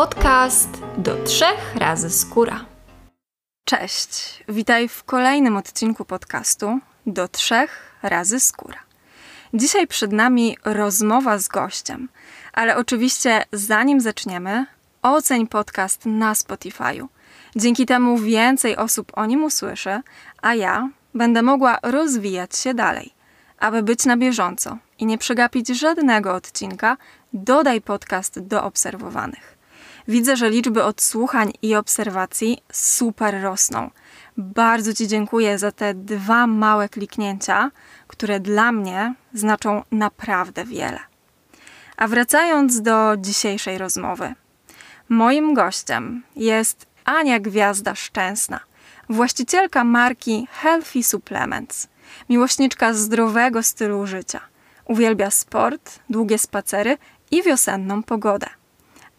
podcast do trzech razy skóra. Cześć, witaj w kolejnym odcinku podcastu do trzech razy skóra. Dzisiaj przed nami rozmowa z gościem, ale oczywiście zanim zaczniemy, oceń podcast na Spotify'u. Dzięki temu więcej osób o nim usłyszy, a ja będę mogła rozwijać się dalej. Aby być na bieżąco i nie przegapić żadnego odcinka, dodaj podcast do obserwowanych. Widzę, że liczby odsłuchań i obserwacji super rosną. Bardzo Ci dziękuję za te dwa małe kliknięcia, które dla mnie znaczą naprawdę wiele. A wracając do dzisiejszej rozmowy. Moim gościem jest Ania Gwiazda Szczęsna, właścicielka marki Healthy Supplements, miłośniczka zdrowego stylu życia. Uwielbia sport, długie spacery i wiosenną pogodę.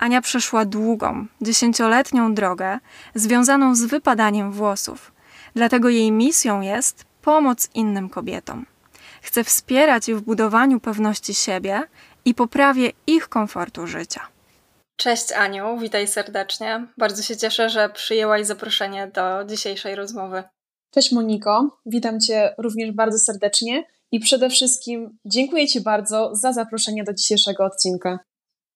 Ania przeszła długą, dziesięcioletnią drogę związaną z wypadaniem włosów. Dlatego jej misją jest pomoc innym kobietom. Chce wspierać je w budowaniu pewności siebie i poprawie ich komfortu życia. Cześć Aniu, witaj serdecznie. Bardzo się cieszę, że przyjęłaś zaproszenie do dzisiejszej rozmowy. Cześć Moniko, witam Cię również bardzo serdecznie i przede wszystkim dziękuję Ci bardzo za zaproszenie do dzisiejszego odcinka.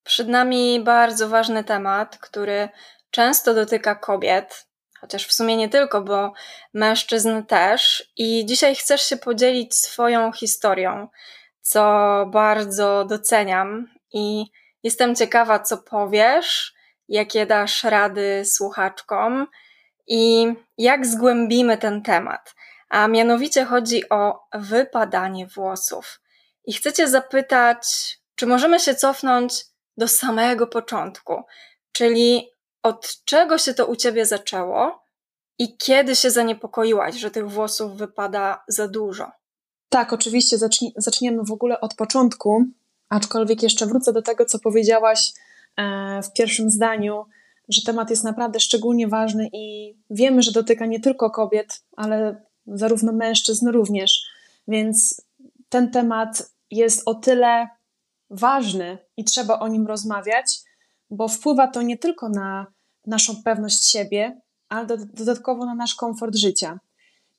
Przed nami bardzo ważny temat, który często dotyka kobiet, chociaż w sumie nie tylko, bo mężczyzn też. I dzisiaj chcesz się podzielić swoją historią, co bardzo doceniam i jestem ciekawa, co powiesz, jakie dasz rady słuchaczkom i jak zgłębimy ten temat. A mianowicie chodzi o wypadanie włosów. I chcę Cię zapytać, czy możemy się cofnąć do samego początku, czyli od czego się to u ciebie zaczęło i kiedy się zaniepokoiłaś, że tych włosów wypada za dużo? Tak, oczywiście zacznie, zaczniemy w ogóle od początku, aczkolwiek jeszcze wrócę do tego, co powiedziałaś e, w pierwszym zdaniu, że temat jest naprawdę szczególnie ważny i wiemy, że dotyka nie tylko kobiet, ale zarówno mężczyzn również. Więc ten temat jest o tyle ważny i trzeba o nim rozmawiać, bo wpływa to nie tylko na naszą pewność siebie, ale dodatkowo na nasz komfort życia.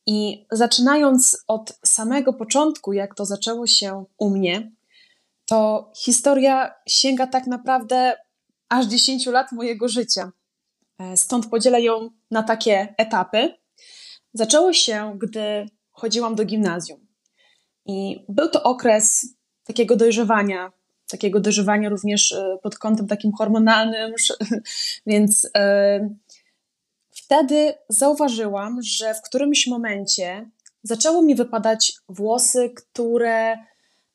I zaczynając od samego początku, jak to zaczęło się u mnie, to historia sięga tak naprawdę aż 10 lat mojego życia. E, stąd podzielę ją na takie etapy. Zaczęło się, gdy chodziłam do gimnazjum. I był to okres takiego dojrzewania, takiego dożywania również e, pod kątem takim hormonalnym, więc e, wtedy zauważyłam, że w którymś momencie zaczęło mi wypadać włosy, które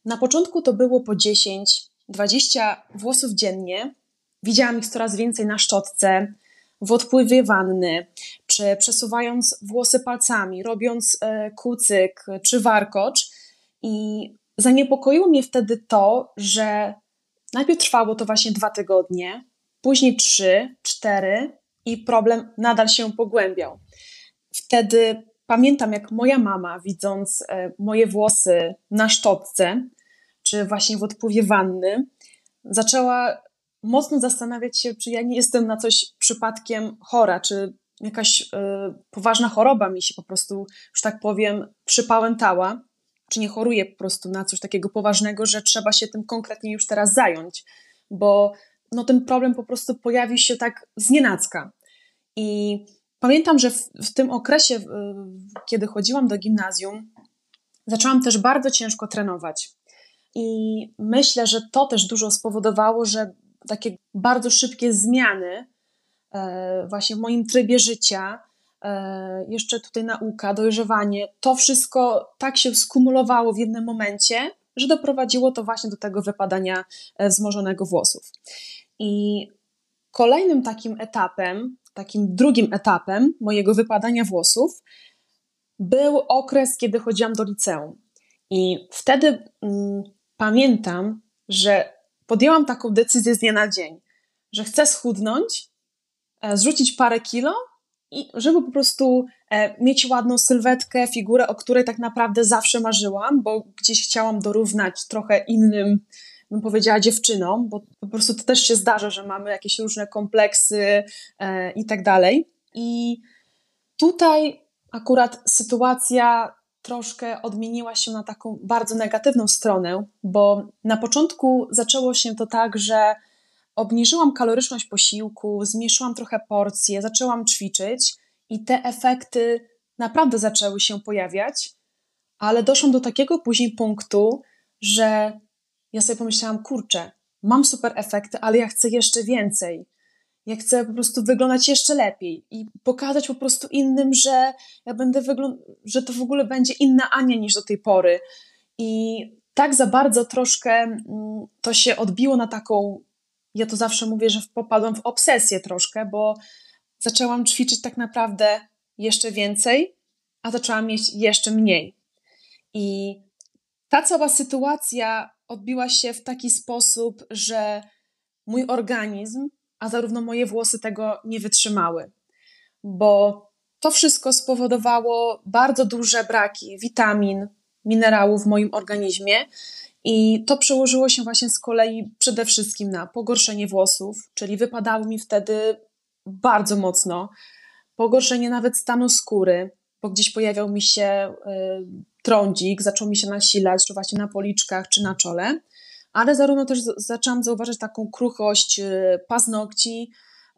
na początku to było po 10, 20 włosów dziennie. Widziałam ich coraz więcej na szczotce, w odpływie wanny, czy przesuwając włosy palcami, robiąc e, kucyk czy warkocz. I Zaniepokoiło mnie wtedy to, że najpierw trwało to właśnie dwa tygodnie, później trzy, cztery i problem nadal się pogłębiał. Wtedy pamiętam, jak moja mama, widząc e, moje włosy na szczotce, czy właśnie w odpływie wanny, zaczęła mocno zastanawiać się, czy ja nie jestem na coś przypadkiem chora, czy jakaś y, poważna choroba mi się po prostu, już tak powiem, przypałętała czy nie choruje po prostu na coś takiego poważnego, że trzeba się tym konkretnie już teraz zająć, bo no, ten problem po prostu pojawił się tak znienacka. I pamiętam, że w, w tym okresie, kiedy chodziłam do gimnazjum, zaczęłam też bardzo ciężko trenować. I myślę, że to też dużo spowodowało, że takie bardzo szybkie zmiany e, właśnie w moim trybie życia jeszcze tutaj nauka, dojrzewanie, to wszystko tak się skumulowało w jednym momencie, że doprowadziło to właśnie do tego wypadania e, wzmożonego włosów. I kolejnym takim etapem, takim drugim etapem mojego wypadania włosów był okres, kiedy chodziłam do liceum. I wtedy mm, pamiętam, że podjęłam taką decyzję z dnia na dzień, że chcę schudnąć, e, zrzucić parę kilo i żeby po prostu e, mieć ładną sylwetkę, figurę, o której tak naprawdę zawsze marzyłam, bo gdzieś chciałam dorównać trochę innym bym powiedziała, dziewczyną, bo po prostu to też się zdarza, że mamy jakieś różne kompleksy e, i tak dalej. I tutaj akurat sytuacja troszkę odmieniła się na taką bardzo negatywną stronę, bo na początku zaczęło się to tak, że obniżyłam kaloryczność posiłku, zmniejszyłam trochę porcje, zaczęłam ćwiczyć i te efekty naprawdę zaczęły się pojawiać, ale doszłam do takiego później punktu, że ja sobie pomyślałam, kurczę, mam super efekty, ale ja chcę jeszcze więcej. Ja chcę po prostu wyglądać jeszcze lepiej i pokazać po prostu innym, że ja będę że to w ogóle będzie inna Ania niż do tej pory. I tak za bardzo troszkę mm, to się odbiło na taką, ja to zawsze mówię, że popadłam w obsesję troszkę, bo zaczęłam ćwiczyć tak naprawdę jeszcze więcej, a zaczęłam mieć jeszcze mniej. I ta cała sytuacja odbiła się w taki sposób, że mój organizm, a zarówno moje włosy tego nie wytrzymały, bo to wszystko spowodowało bardzo duże braki witamin, minerałów w moim organizmie. I to przełożyło się właśnie z kolei przede wszystkim na pogorszenie włosów, czyli wypadały mi wtedy bardzo mocno, pogorszenie nawet stanu skóry, bo gdzieś pojawiał mi się y, trądzik, zaczął mi się nasilać, czy właśnie na policzkach, czy na czole, ale zarówno też zaczęłam zauważyć taką kruchość y, paznokci.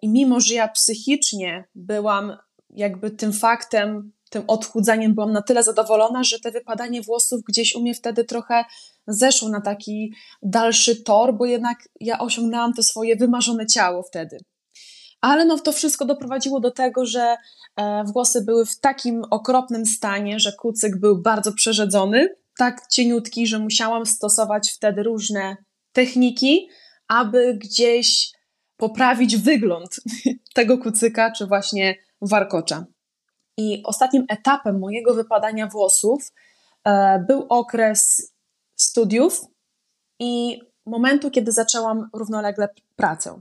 I mimo, że ja psychicznie byłam jakby tym faktem, tym odchudzaniem byłam na tyle zadowolona, że te wypadanie włosów gdzieś u mnie wtedy trochę zeszło na taki dalszy tor, bo jednak ja osiągnęłam to swoje wymarzone ciało wtedy. Ale no to wszystko doprowadziło do tego, że e, włosy były w takim okropnym stanie, że kucyk był bardzo przerzedzony, tak cieniutki, że musiałam stosować wtedy różne techniki, aby gdzieś poprawić wygląd tego kucyka, czy właśnie warkocza. I ostatnim etapem mojego wypadania włosów e, był okres studiów i momentu, kiedy zaczęłam równolegle pracę.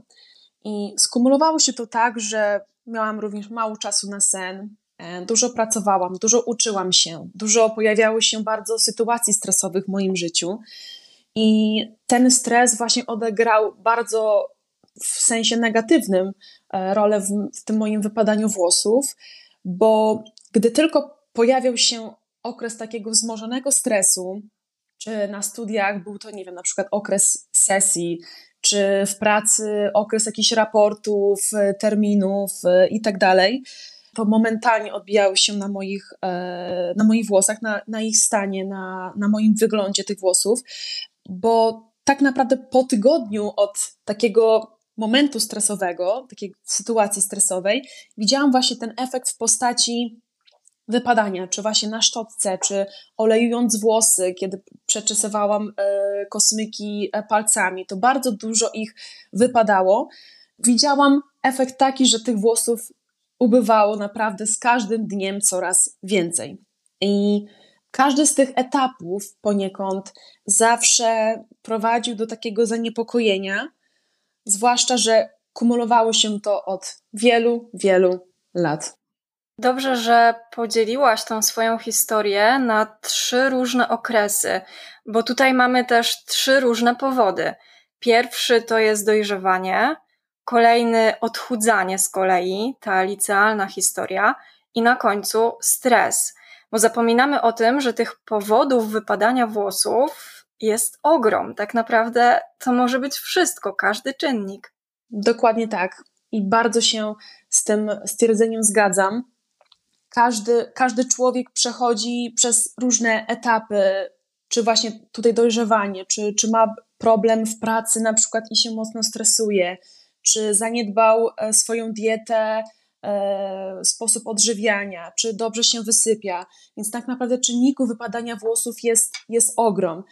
I skumulowało się to tak, że miałam również mało czasu na sen, e, dużo pracowałam, dużo uczyłam się, dużo pojawiało się bardzo sytuacji stresowych w moim życiu. I ten stres właśnie odegrał bardzo w sensie negatywnym e, rolę w, w tym moim wypadaniu włosów, bo gdy tylko pojawiał się okres takiego wzmożonego stresu, czy na studiach był to, nie wiem, na przykład okres sesji, czy w pracy okres jakichś raportów, e, terminów e, i tak dalej, to momentalnie odbijały się na moich, e, na moich włosach, na, na ich stanie, na, na moim wyglądzie tych włosów, bo tak naprawdę po tygodniu od takiego momentu stresowego, takiej sytuacji stresowej, widziałam właśnie ten efekt w postaci wypadania, czy właśnie na szczotce, czy olejując włosy, kiedy przeczesywałam e, kosmyki e, palcami, to bardzo dużo ich wypadało. Widziałam efekt taki, że tych włosów ubywało naprawdę z każdym dniem coraz więcej. I każdy z tych etapów poniekąd zawsze prowadził do takiego zaniepokojenia, zwłaszcza, że kumulowało się to od wielu, wielu lat. Dobrze, że podzieliłaś tą swoją historię na trzy różne okresy, bo tutaj mamy też trzy różne powody. Pierwszy to jest dojrzewanie, kolejny odchudzanie z kolei, ta licealna historia, i na końcu stres. Bo zapominamy o tym, że tych powodów wypadania włosów jest ogrom. Tak naprawdę to może być wszystko, każdy czynnik. Dokładnie tak. I bardzo się z tym stwierdzeniem zgadzam każdy, każdy człowiek przechodzi przez różne etapy, czy właśnie tutaj dojrzewanie, czy, czy ma problem w pracy na przykład i się mocno stresuje, czy zaniedbał e, swoją dietę, e, sposób odżywiania, czy dobrze się wysypia. Więc tak naprawdę czynników wypadania włosów jest, jest ogrom.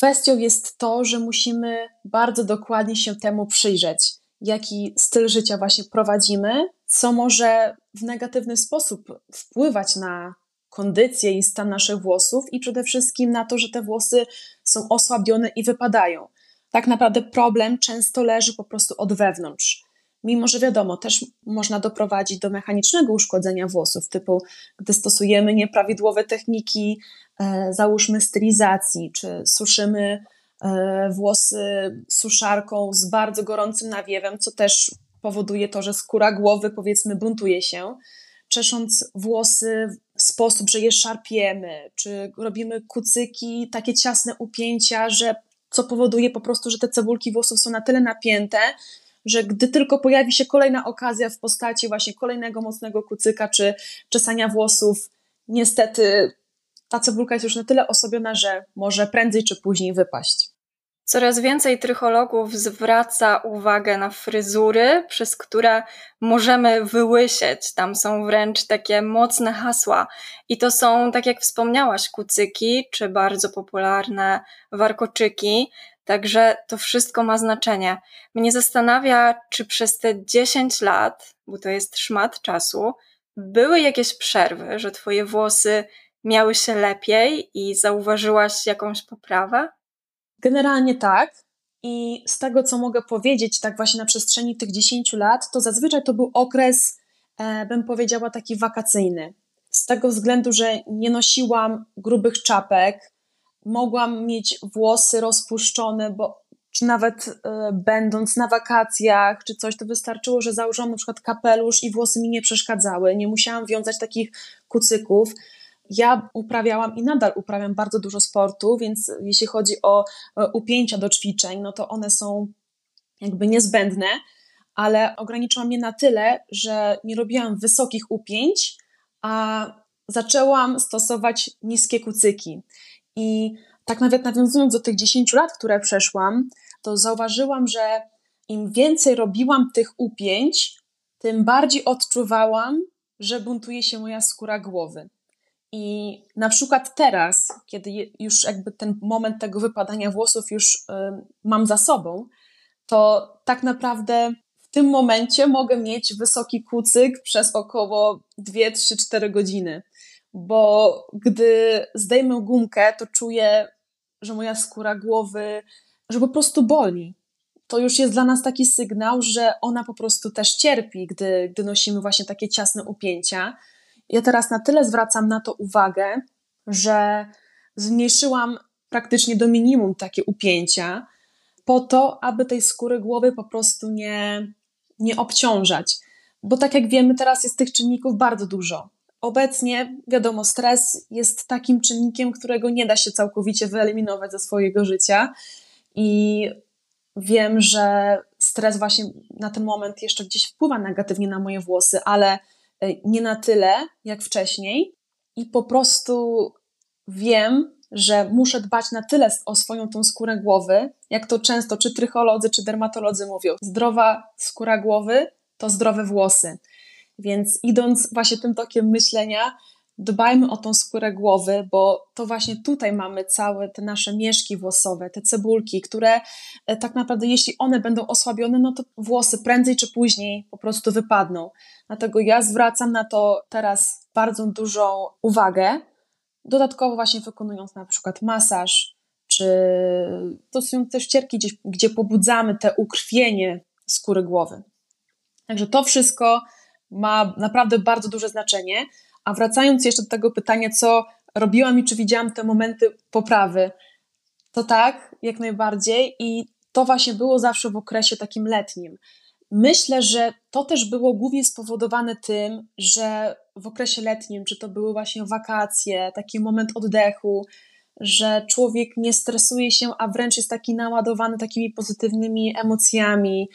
Kwestią jest to, że musimy bardzo dokładnie się temu przyjrzeć, jaki styl życia właśnie prowadzimy, co może w negatywny sposób wpływać na kondycję i stan naszych włosów i przede wszystkim na to, że te włosy są osłabione i wypadają. Tak naprawdę problem często leży po prostu od wewnątrz. Mimo, że wiadomo, też można doprowadzić do mechanicznego uszkodzenia włosów, typu gdy stosujemy nieprawidłowe techniki, e, załóżmy stylizacji, czy suszymy e, włosy suszarką z bardzo gorącym nawiewem, co też powoduje to, że skóra głowy powiedzmy buntuje się. Czesząc włosy w sposób, że je szarpiemy, czy robimy kucyki, takie ciasne upięcia, że co powoduje po prostu, że te cebulki włosów są na tyle napięte, że gdy tylko pojawi się kolejna okazja w postaci właśnie kolejnego mocnego kucyka czy czesania włosów, niestety ta cebulka jest już na tyle osobiona, że może prędzej czy później wypaść. Coraz więcej trychologów zwraca uwagę na fryzury, przez które możemy wyłysieć. Tam są wręcz takie mocne hasła. I to są, tak jak wspomniałaś, kucyki, czy bardzo popularne warkoczyki. Także to wszystko ma znaczenie. Mnie zastanawia, czy przez te 10 lat, bo to jest szmat czasu, były jakieś przerwy, że twoje włosy miały się lepiej i zauważyłaś jakąś poprawę? Generalnie tak. I z tego, co mogę powiedzieć, tak właśnie na przestrzeni tych 10 lat, to zazwyczaj to był okres, e, bym powiedziała, taki wakacyjny. Z tego względu, że nie nosiłam grubych czapek, mogłam mieć włosy rozpuszczone, bo czy nawet y, będąc na wakacjach, czy coś, to wystarczyło, że założyłam na przykład kapelusz i włosy mi nie przeszkadzały. Nie musiałam wiązać takich kucyków. Ja uprawiałam i nadal uprawiam bardzo dużo sportu, więc jeśli chodzi o upięcia do ćwiczeń, no to one są jakby niezbędne, ale ograniczyłam je na tyle, że nie robiłam wysokich upięć, a zaczęłam stosować niskie kucyki. I tak nawet nawiązując do tych 10 lat, które przeszłam, to zauważyłam, że im więcej robiłam tych upięć, tym bardziej odczuwałam, że buntuje się moja skóra głowy. I na przykład teraz, kiedy już jakby ten moment tego wypadania włosów już y, mam za sobą, to tak naprawdę w tym momencie mogę mieć wysoki kucyk przez około 2, 3, 4 godziny bo gdy zdejmę gumkę, to czuję, że moja skóra głowy, że po prostu boli. To już jest dla nas taki sygnał, że ona po prostu też cierpi, gdy, gdy nosimy właśnie takie ciasne upięcia. Ja teraz na tyle zwracam na to uwagę, że zmniejszyłam praktycznie do minimum takie upięcia, po to, aby tej skóry głowy po prostu nie, nie obciążać. Bo tak jak wiemy, teraz jest tych czynników bardzo dużo. Obecnie, wiadomo, stres jest takim czynnikiem, którego nie da się całkowicie wyeliminować ze swojego życia. I wiem, że stres właśnie na ten moment jeszcze gdzieś wpływa negatywnie na moje włosy, ale e, nie na tyle jak wcześniej. I po prostu wiem, że muszę dbać na tyle o swoją tą skórę głowy, jak to często czy trycholodzy, czy dermatolodzy mówią. Zdrowa skóra głowy to zdrowe włosy. Więc idąc właśnie tym tokiem myślenia, dbajmy o tą skórę głowy, bo to właśnie tutaj mamy całe te nasze mieszki włosowe, te cebulki, które e, tak naprawdę, jeśli one będą osłabione, no to włosy prędzej czy później po prostu wypadną. Dlatego ja zwracam na to teraz bardzo dużą uwagę, dodatkowo właśnie wykonując na przykład masaż, czy stosując też ścierki, gdzie, gdzie pobudzamy te ukrwienie skóry głowy. Także to wszystko ma naprawdę bardzo duże znaczenie. A wracając jeszcze do tego pytania, co robiłam i czy widziałam te momenty poprawy, to tak, jak najbardziej. I to właśnie było zawsze w okresie takim letnim. Myślę, że to też było głównie spowodowane tym, że w okresie letnim, czy to były właśnie wakacje, taki moment oddechu, że człowiek nie stresuje się, a wręcz jest taki naładowany takimi pozytywnymi emocjami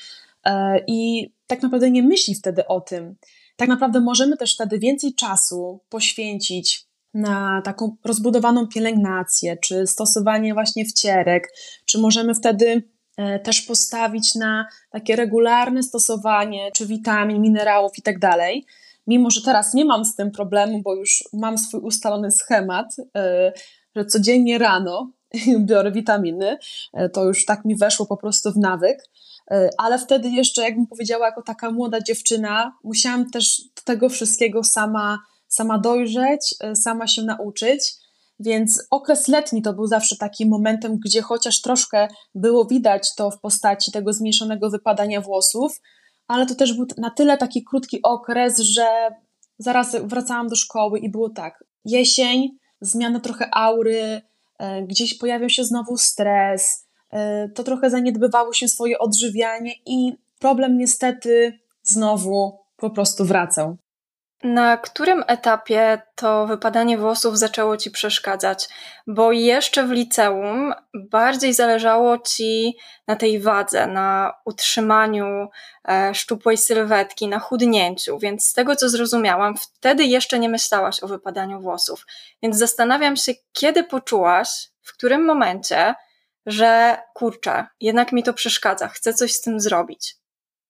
i tak naprawdę nie myśli wtedy o tym. Tak naprawdę możemy też wtedy więcej czasu poświęcić na taką rozbudowaną pielęgnację, czy stosowanie właśnie wcierek, czy możemy wtedy e, też postawić na takie regularne stosowanie, czy witamin, minerałów i tak dalej. Mimo, że teraz nie mam z tym problemu, bo już mam swój ustalony schemat, e, że codziennie rano biorę witaminy, e, to już tak mi weszło po prostu w nawyk. E, ale wtedy jeszcze, jakbym powiedziała, jako taka młoda dziewczyna, musiałam też tego wszystkiego sama, sama dojrzeć, e, sama się nauczyć. Więc okres letni to był zawsze takim momentem, gdzie chociaż troszkę było widać to w postaci tego zmniejszonego wypadania włosów, ale to też był na tyle taki krótki okres, że zaraz wracałam do szkoły i było tak. Jesień, zmiana trochę aury, gdzieś pojawiał się znowu stres, e, to trochę zaniedbywało się swoje odżywianie i problem niestety znowu po prostu wracał. Na którym etapie to wypadanie włosów zaczęło ci przeszkadzać? Bo jeszcze w liceum bardziej zależało ci na tej wadze, na utrzymaniu e, szczupłej sylwetki, na chudnięciu, więc z tego co zrozumiałam, wtedy jeszcze nie myślałaś o wypadaniu włosów. Więc zastanawiam się, kiedy poczułaś, w którym momencie, że kurczę, jednak mi to przeszkadza, chcę coś z tym zrobić.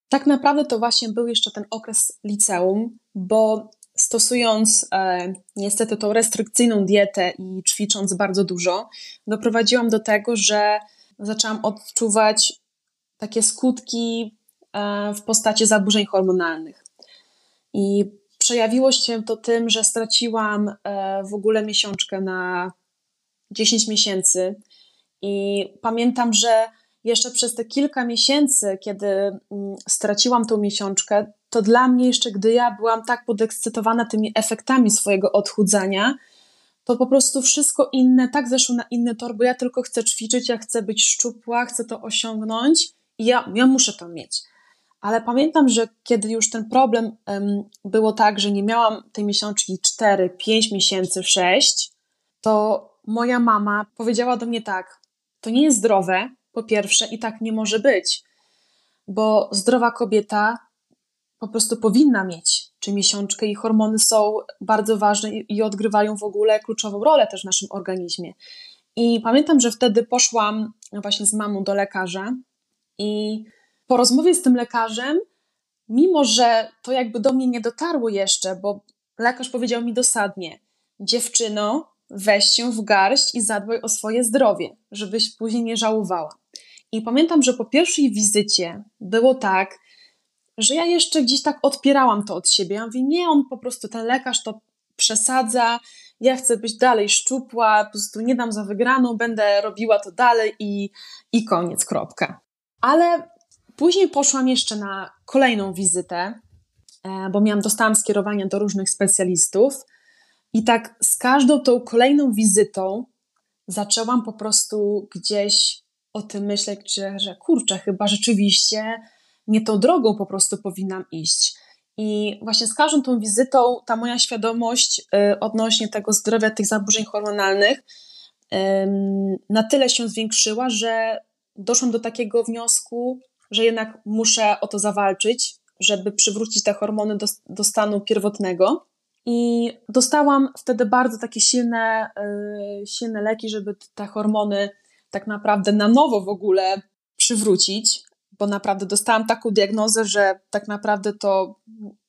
Tak naprawdę to właśnie był jeszcze ten okres liceum, bo stosując e, niestety tą restrykcyjną dietę i ćwicząc bardzo dużo, doprowadziłam do tego, że zaczęłam odczuwać takie skutki e, w postaci zaburzeń hormonalnych. I przejawiło się to tym, że straciłam e, w ogóle miesiączkę na 10 miesięcy. I pamiętam, że jeszcze przez te kilka miesięcy, kiedy mm, straciłam tą miesiączkę, to dla mnie jeszcze, gdy ja byłam tak podekscytowana tymi efektami swojego odchudzania, to po prostu wszystko inne tak zeszło na inny tor, bo ja tylko chcę ćwiczyć, ja chcę być szczupła, chcę to osiągnąć i ja, ja muszę to mieć. Ale pamiętam, że kiedy już ten problem um, było tak, że nie miałam tej miesiączki 4, 5 miesięcy, 6, to moja mama powiedziała do mnie tak: To nie jest zdrowe, po pierwsze, i tak nie może być, bo zdrowa kobieta po prostu powinna mieć czy miesiączkę i hormony są bardzo ważne i odgrywają w ogóle kluczową rolę też w naszym organizmie. I pamiętam, że wtedy poszłam właśnie z mamą do lekarza i po rozmowie z tym lekarzem, mimo że to jakby do mnie nie dotarło jeszcze, bo lekarz powiedział mi dosadnie: Dziewczyno, weź się w garść i zadbaj o swoje zdrowie, żebyś później nie żałowała. I pamiętam, że po pierwszej wizycie było tak, że ja jeszcze gdzieś tak odpierałam to od siebie. Ja mówię, nie, on po prostu, ten lekarz to przesadza, ja chcę być dalej szczupła, po prostu nie dam za wygraną, będę robiła to dalej i, i koniec, kropka. Ale później poszłam jeszcze na kolejną wizytę, e, bo miałam, dostałam skierowania do różnych specjalistów i tak z każdą tą kolejną wizytą zaczęłam po prostu gdzieś o tym myśleć, że, że kurczę, chyba rzeczywiście nie tą drogą po prostu powinnam iść. I właśnie z każdą tą wizytą ta moja świadomość y, odnośnie tego zdrowia, tych zaburzeń hormonalnych na tyle się zwiększyła, że doszłam do takiego wniosku, że jednak muszę o to zawalczyć, żeby przywrócić te hormony do, do stanu pierwotnego. I dostałam wtedy bardzo takie silne, y, silne leki, żeby te hormony tak naprawdę na nowo w ogóle przywrócić, bo naprawdę dostałam taką diagnozę, że tak naprawdę to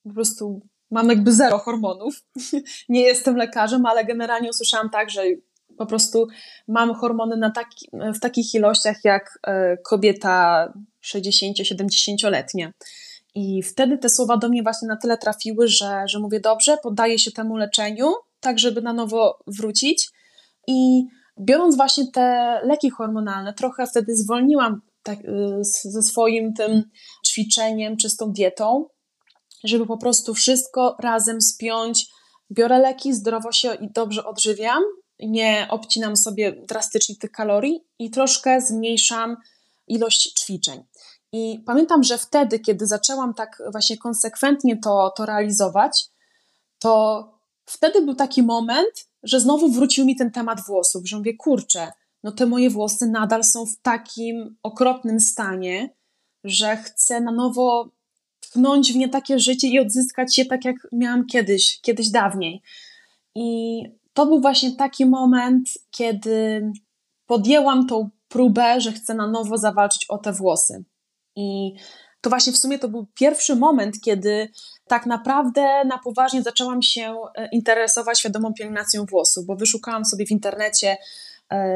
po prostu mam jakby zero hormonów. Nie jestem lekarzem, ale generalnie usłyszałam tak, że po prostu mam hormony na taki, w takich ilościach jak e, kobieta 60-70-letnia. I wtedy te słowa do mnie właśnie na tyle trafiły, że, że mówię, dobrze, poddaję się temu leczeniu, tak żeby na nowo wrócić. I biorąc właśnie te leki hormonalne, trochę wtedy zwolniłam tak, y, ze swoim tym ćwiczeniem, czystą dietą, żeby po prostu wszystko razem spiąć. Biorę leki, zdrowo się i dobrze odżywiam, nie obcinam sobie drastycznie tych kalorii i troszkę zmniejszam ilość ćwiczeń. I pamiętam, że wtedy, kiedy zaczęłam tak właśnie konsekwentnie to, to realizować, to wtedy był taki moment, że znowu wrócił mi ten temat włosów, że mówię, kurczę, no te moje włosy nadal są w takim okropnym stanie, że chcę na nowo tknąć w nie takie życie i odzyskać je tak, jak miałam kiedyś, kiedyś dawniej. I to był właśnie taki moment, kiedy podjęłam tą próbę, że chcę na nowo zawalczyć o te włosy. I to właśnie w sumie to był pierwszy moment, kiedy tak naprawdę na poważnie zaczęłam się e, interesować świadomą pielęgnacją włosów, bo wyszukałam sobie w internecie, e,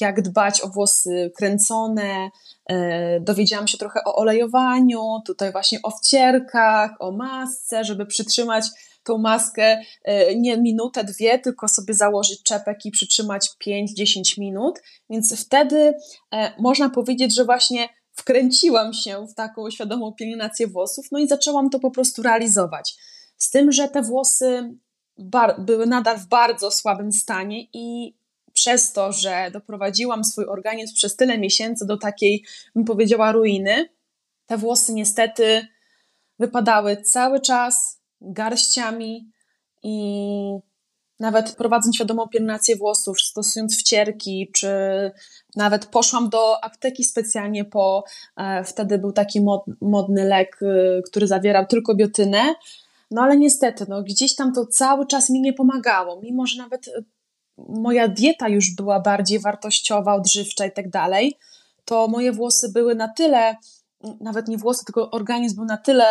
jak dbać o włosy kręcone, e, dowiedziałam się trochę o olejowaniu, tutaj właśnie o wcierkach, o masce, żeby przytrzymać tą maskę nie minutę, dwie, tylko sobie założyć czepek i przytrzymać 5-10 minut. Więc wtedy można powiedzieć, że właśnie wkręciłam się w taką świadomą pielęgnację włosów, no i zaczęłam to po prostu realizować. Z tym, że te włosy były nadal w bardzo słabym stanie i przez to, że doprowadziłam swój organizm przez tyle miesięcy do takiej, bym powiedziała, ruiny, te włosy niestety wypadały cały czas garściami i nawet prowadząc świadomą pielęgnację włosów, stosując wcierki, czy nawet poszłam do apteki specjalnie po, e, wtedy był taki mod, modny lek, y, który zawierał tylko biotynę, no ale niestety, no, gdzieś tam to cały czas mi nie pomagało, mimo że nawet y, moja dieta już była bardziej wartościowa, odżywcza i tak dalej, to moje włosy były na tyle, nawet nie włosy, tylko organizm był na tyle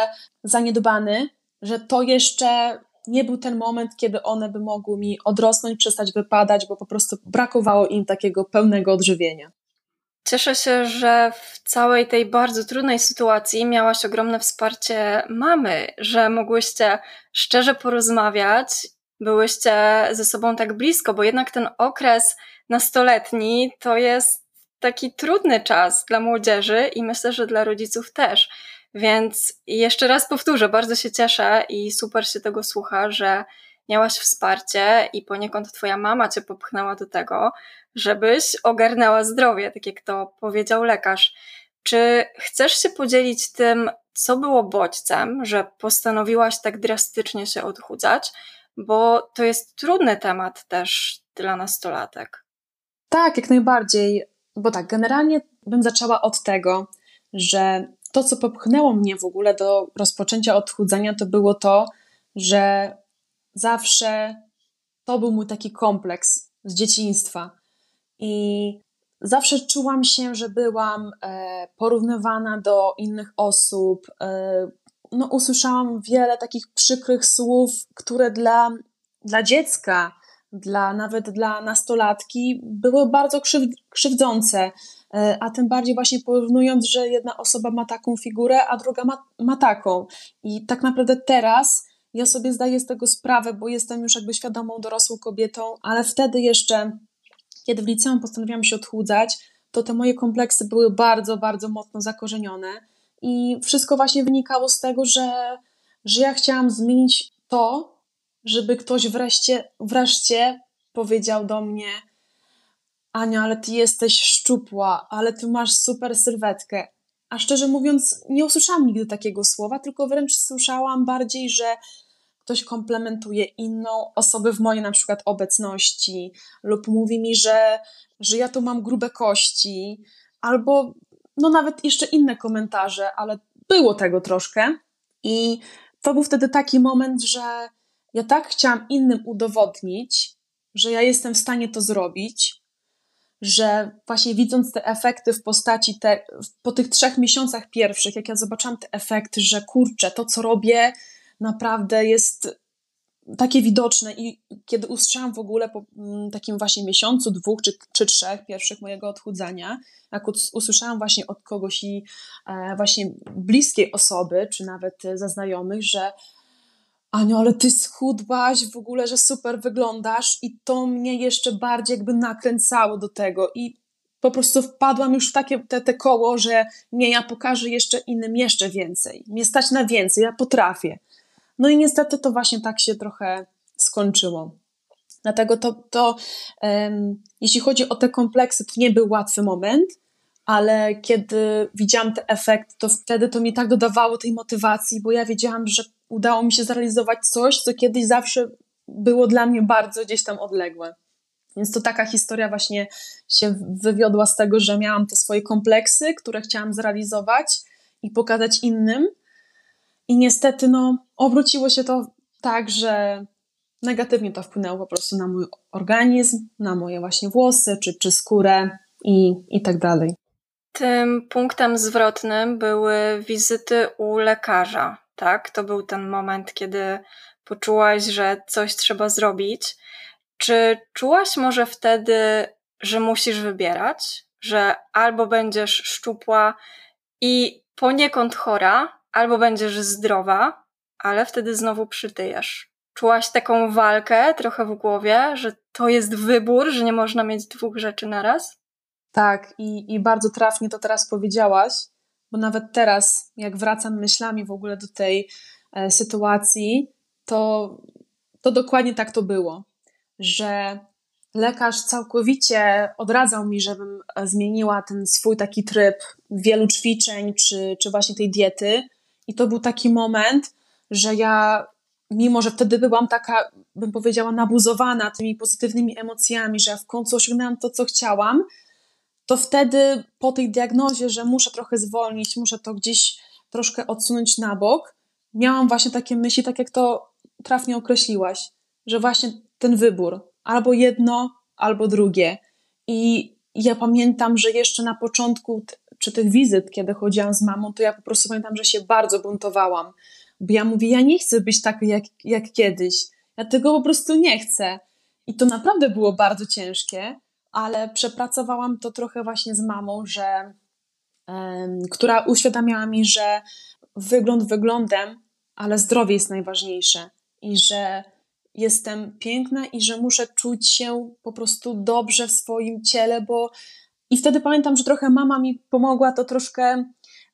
zaniedbany, że to jeszcze nie był ten moment, kiedy one by mogły mi odrosnąć, przestać wypadać, bo po prostu brakowało im takiego pełnego odżywienia. Cieszę się, że w całej tej bardzo trudnej sytuacji miałaś ogromne wsparcie mamy, że mogłyście szczerze porozmawiać, byłyście ze sobą tak blisko, bo jednak ten okres nastoletni to jest taki trudny czas dla młodzieży i myślę, że dla rodziców też. Więc jeszcze raz powtórzę, bardzo się cieszę i super się tego słucha, że miałaś wsparcie i poniekąd twoja mama cię popchnęła do tego, żebyś ogarnęła zdrowie, tak jak to powiedział lekarz. Czy chcesz się podzielić tym, co było bodźcem, że postanowiłaś tak drastycznie się odchudzać? Bo to jest trudny temat też dla nastolatek. Tak, jak najbardziej. Bo tak, generalnie bym zaczęła od tego, że to, co popchnęło mnie w ogóle do rozpoczęcia odchudzania, to było to, że zawsze to był mój taki kompleks z dzieciństwa. I zawsze czułam się, że byłam e, porównywana do innych osób. E, no, usłyszałam wiele takich przykrych słów, które dla, dla dziecka, dla, nawet dla nastolatki były bardzo krzywdzące. E, a tym bardziej właśnie porównując, że jedna osoba ma taką figurę, a druga ma, ma taką. I tak naprawdę teraz ja sobie zdaję z tego sprawę, bo jestem już jakby świadomą dorosłą kobietą, ale wtedy jeszcze, kiedy w liceum postanowiłam się odchudzać, to te moje kompleksy były bardzo, bardzo mocno zakorzenione. I wszystko właśnie wynikało z tego, że, że ja chciałam zmienić to, żeby ktoś wreszcie, wreszcie powiedział do mnie, Ania, ale ty jesteś szczupła, ale ty masz super sylwetkę. A szczerze mówiąc, nie usłyszałam nigdy takiego słowa, tylko wręcz słyszałam bardziej, że ktoś komplementuje inną osobę w mojej na przykład obecności, lub mówi mi, że, że ja tu mam grube kości, albo no nawet jeszcze inne komentarze, ale było tego troszkę. I to był wtedy taki moment, że ja tak chciałam innym udowodnić, że ja jestem w stanie to zrobić, że właśnie widząc te efekty w postaci te, po tych trzech miesiącach pierwszych, jak ja zobaczyłam te efekty, że kurczę, to co robię naprawdę jest takie widoczne i kiedy usłyszałam w ogóle po mm, takim właśnie miesiącu, dwóch czy, czy trzech pierwszych mojego odchudzania, jak usłyszałam właśnie od kogoś i e, właśnie bliskiej osoby, czy nawet ze znajomych, że Aniu, ale ty schudłaś w ogóle, że super wyglądasz i to mnie jeszcze bardziej jakby nakręcało do tego i po prostu wpadłam już w takie te, te koło, że nie, ja pokażę jeszcze innym jeszcze więcej. Mnie stać na więcej, ja potrafię. No i niestety to właśnie tak się trochę skończyło. Dlatego to, to um, jeśli chodzi o te kompleksy, to nie był łatwy moment, ale kiedy widziałam te efekty, to wtedy to mi tak dodawało tej motywacji, bo ja wiedziałam, że udało mi się zrealizować coś, co kiedyś zawsze było dla mnie bardzo gdzieś tam odległe. Więc to taka historia właśnie się wywiodła z tego, że miałam te swoje kompleksy, które chciałam zrealizować i pokazać innym. I niestety, no, obróciło się to tak, że negatywnie to wpłynęło po prostu na mój organizm, na moje właśnie włosy, czy, czy skórę i, i tak dalej. Tym punktem zwrotnym były wizyty u lekarza tak? To był ten moment, kiedy poczułaś, że coś trzeba zrobić. Czy czułaś może wtedy, że musisz wybierać, że albo będziesz szczupła i poniekąd chora, albo będziesz zdrowa, ale wtedy znowu przytyjesz. Czułaś taką walkę trochę w głowie, że to jest wybór, że nie można mieć dwóch rzeczy naraz? Tak, i, i bardzo trafnie to teraz powiedziałaś, bo nawet teraz, jak wracam myślami w ogóle do tej e, sytuacji, to, to dokładnie tak to było, że lekarz całkowicie odradzał mi, żebym zmieniła ten swój taki tryb wielu ćwiczeń, czy, czy właśnie tej diety. I to był taki moment, że ja, mimo że wtedy byłam taka, bym powiedziała, nabuzowana tymi pozytywnymi emocjami, że ja w końcu osiągnęłam to, co chciałam, to wtedy po tej diagnozie, że muszę trochę zwolnić, muszę to gdzieś troszkę odsunąć na bok, miałam właśnie takie myśli, tak jak to trafnie określiłaś, że właśnie ten wybór, albo jedno, albo drugie. I ja pamiętam, że jeszcze na początku czy tych wizyt, kiedy chodziłam z mamą, to ja po prostu pamiętam, że się bardzo buntowałam. Bo ja mówię, ja nie chcę być taka jak, jak kiedyś. Ja tego po prostu nie chcę. I to naprawdę było bardzo ciężkie, ale przepracowałam to trochę właśnie z mamą, że, która uświadamiała mi, że wygląd wyglądem, ale zdrowie jest najważniejsze i że jestem piękna i że muszę czuć się po prostu dobrze w swoim ciele, bo i wtedy pamiętam, że trochę mama mi pomogła to troszkę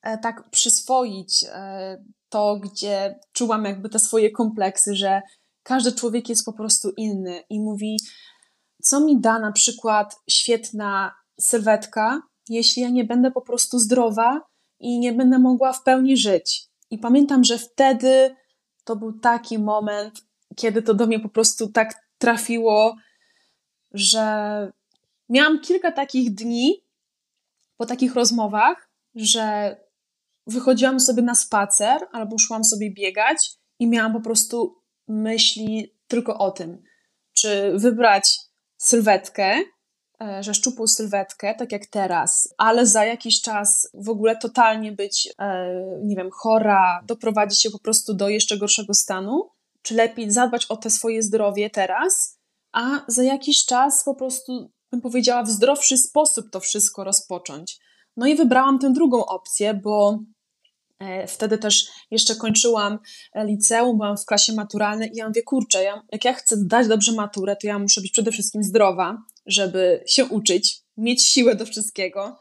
e, tak przyswoić, e, to gdzie czułam jakby te swoje kompleksy, że każdy człowiek jest po prostu inny i mówi, co mi da na przykład świetna sylwetka, jeśli ja nie będę po prostu zdrowa i nie będę mogła w pełni żyć. I pamiętam, że wtedy to był taki moment, kiedy to do mnie po prostu tak trafiło, że miałam kilka takich dni po takich rozmowach, że wychodziłam sobie na spacer albo szłam sobie biegać i miałam po prostu myśli tylko o tym, czy wybrać sylwetkę, e, że szczupłą sylwetkę, tak jak teraz, ale za jakiś czas w ogóle totalnie być, e, nie wiem, chora, doprowadzić się po prostu do jeszcze gorszego stanu, czy lepiej zadbać o te swoje zdrowie teraz, a za jakiś czas po prostu, bym powiedziała, w zdrowszy sposób to wszystko rozpocząć. No i wybrałam tę drugą opcję, bo wtedy też jeszcze kończyłam e, liceum, byłam w klasie maturalnej i ja mówię, kurczę, ja, jak ja chcę zdać dobrze maturę, to ja muszę być przede wszystkim zdrowa, żeby się uczyć, mieć siłę do wszystkiego.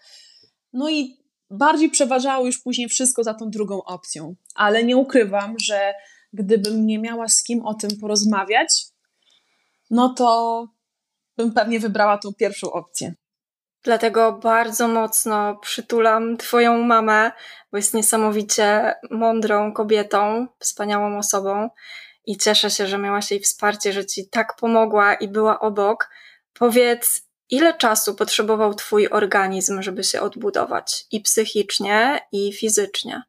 No i bardziej przeważało już później wszystko za tą drugą opcją, ale nie ukrywam, że gdybym nie miała z kim o tym porozmawiać, no to bym pewnie wybrała tą pierwszą opcję. Dlatego bardzo mocno przytulam Twoją mamę, bo jest niesamowicie mądrą kobietą, wspaniałą osobą i cieszę się, że miałaś jej wsparcie, że Ci tak pomogła i była obok. Powiedz, ile czasu potrzebował Twój organizm, żeby się odbudować i psychicznie, i fizycznie?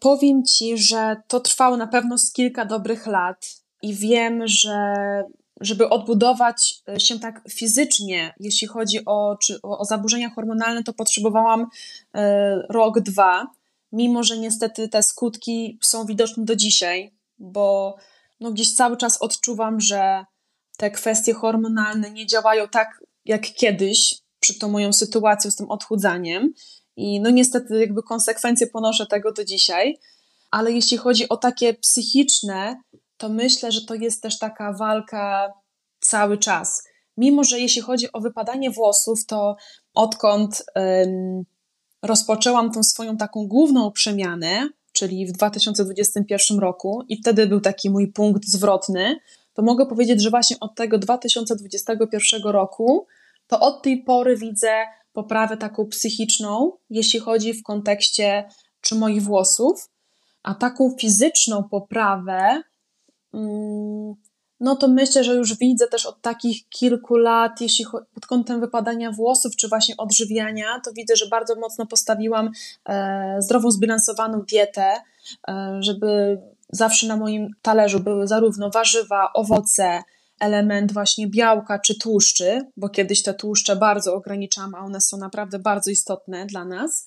Powiem Ci, że to trwało na pewno z kilka dobrych lat i wiem, że żeby odbudować e, się tak fizycznie, jeśli chodzi o, czy, o, o zaburzenia hormonalne, to potrzebowałam e, rok, dwa, mimo że niestety te skutki są widoczne do dzisiaj, bo no, gdzieś cały czas odczuwam, że te kwestie hormonalne nie działają tak jak kiedyś, przy tą moją sytuacją z tym odchudzaniem. I no niestety jakby konsekwencje ponoszę tego do dzisiaj. Ale jeśli chodzi o takie psychiczne, to myślę, że to jest też taka walka cały czas. Mimo, że jeśli chodzi o wypadanie włosów, to odkąd ym, rozpoczęłam tą swoją taką główną przemianę, czyli w 2021 roku, i wtedy był taki mój punkt zwrotny, to mogę powiedzieć, że właśnie od tego 2021 roku, to od tej pory widzę poprawę taką psychiczną, jeśli chodzi w kontekście czy moich włosów, a taką fizyczną poprawę, no to myślę, że już widzę też od takich kilku lat, jeśli pod kątem wypadania włosów, czy właśnie odżywiania, to widzę, że bardzo mocno postawiłam e, zdrową, zbilansowaną dietę, e, żeby zawsze na moim talerzu były zarówno warzywa, owoce, element właśnie białka czy tłuszczy, bo kiedyś te tłuszcze bardzo ograniczam, a one są naprawdę bardzo istotne dla nas,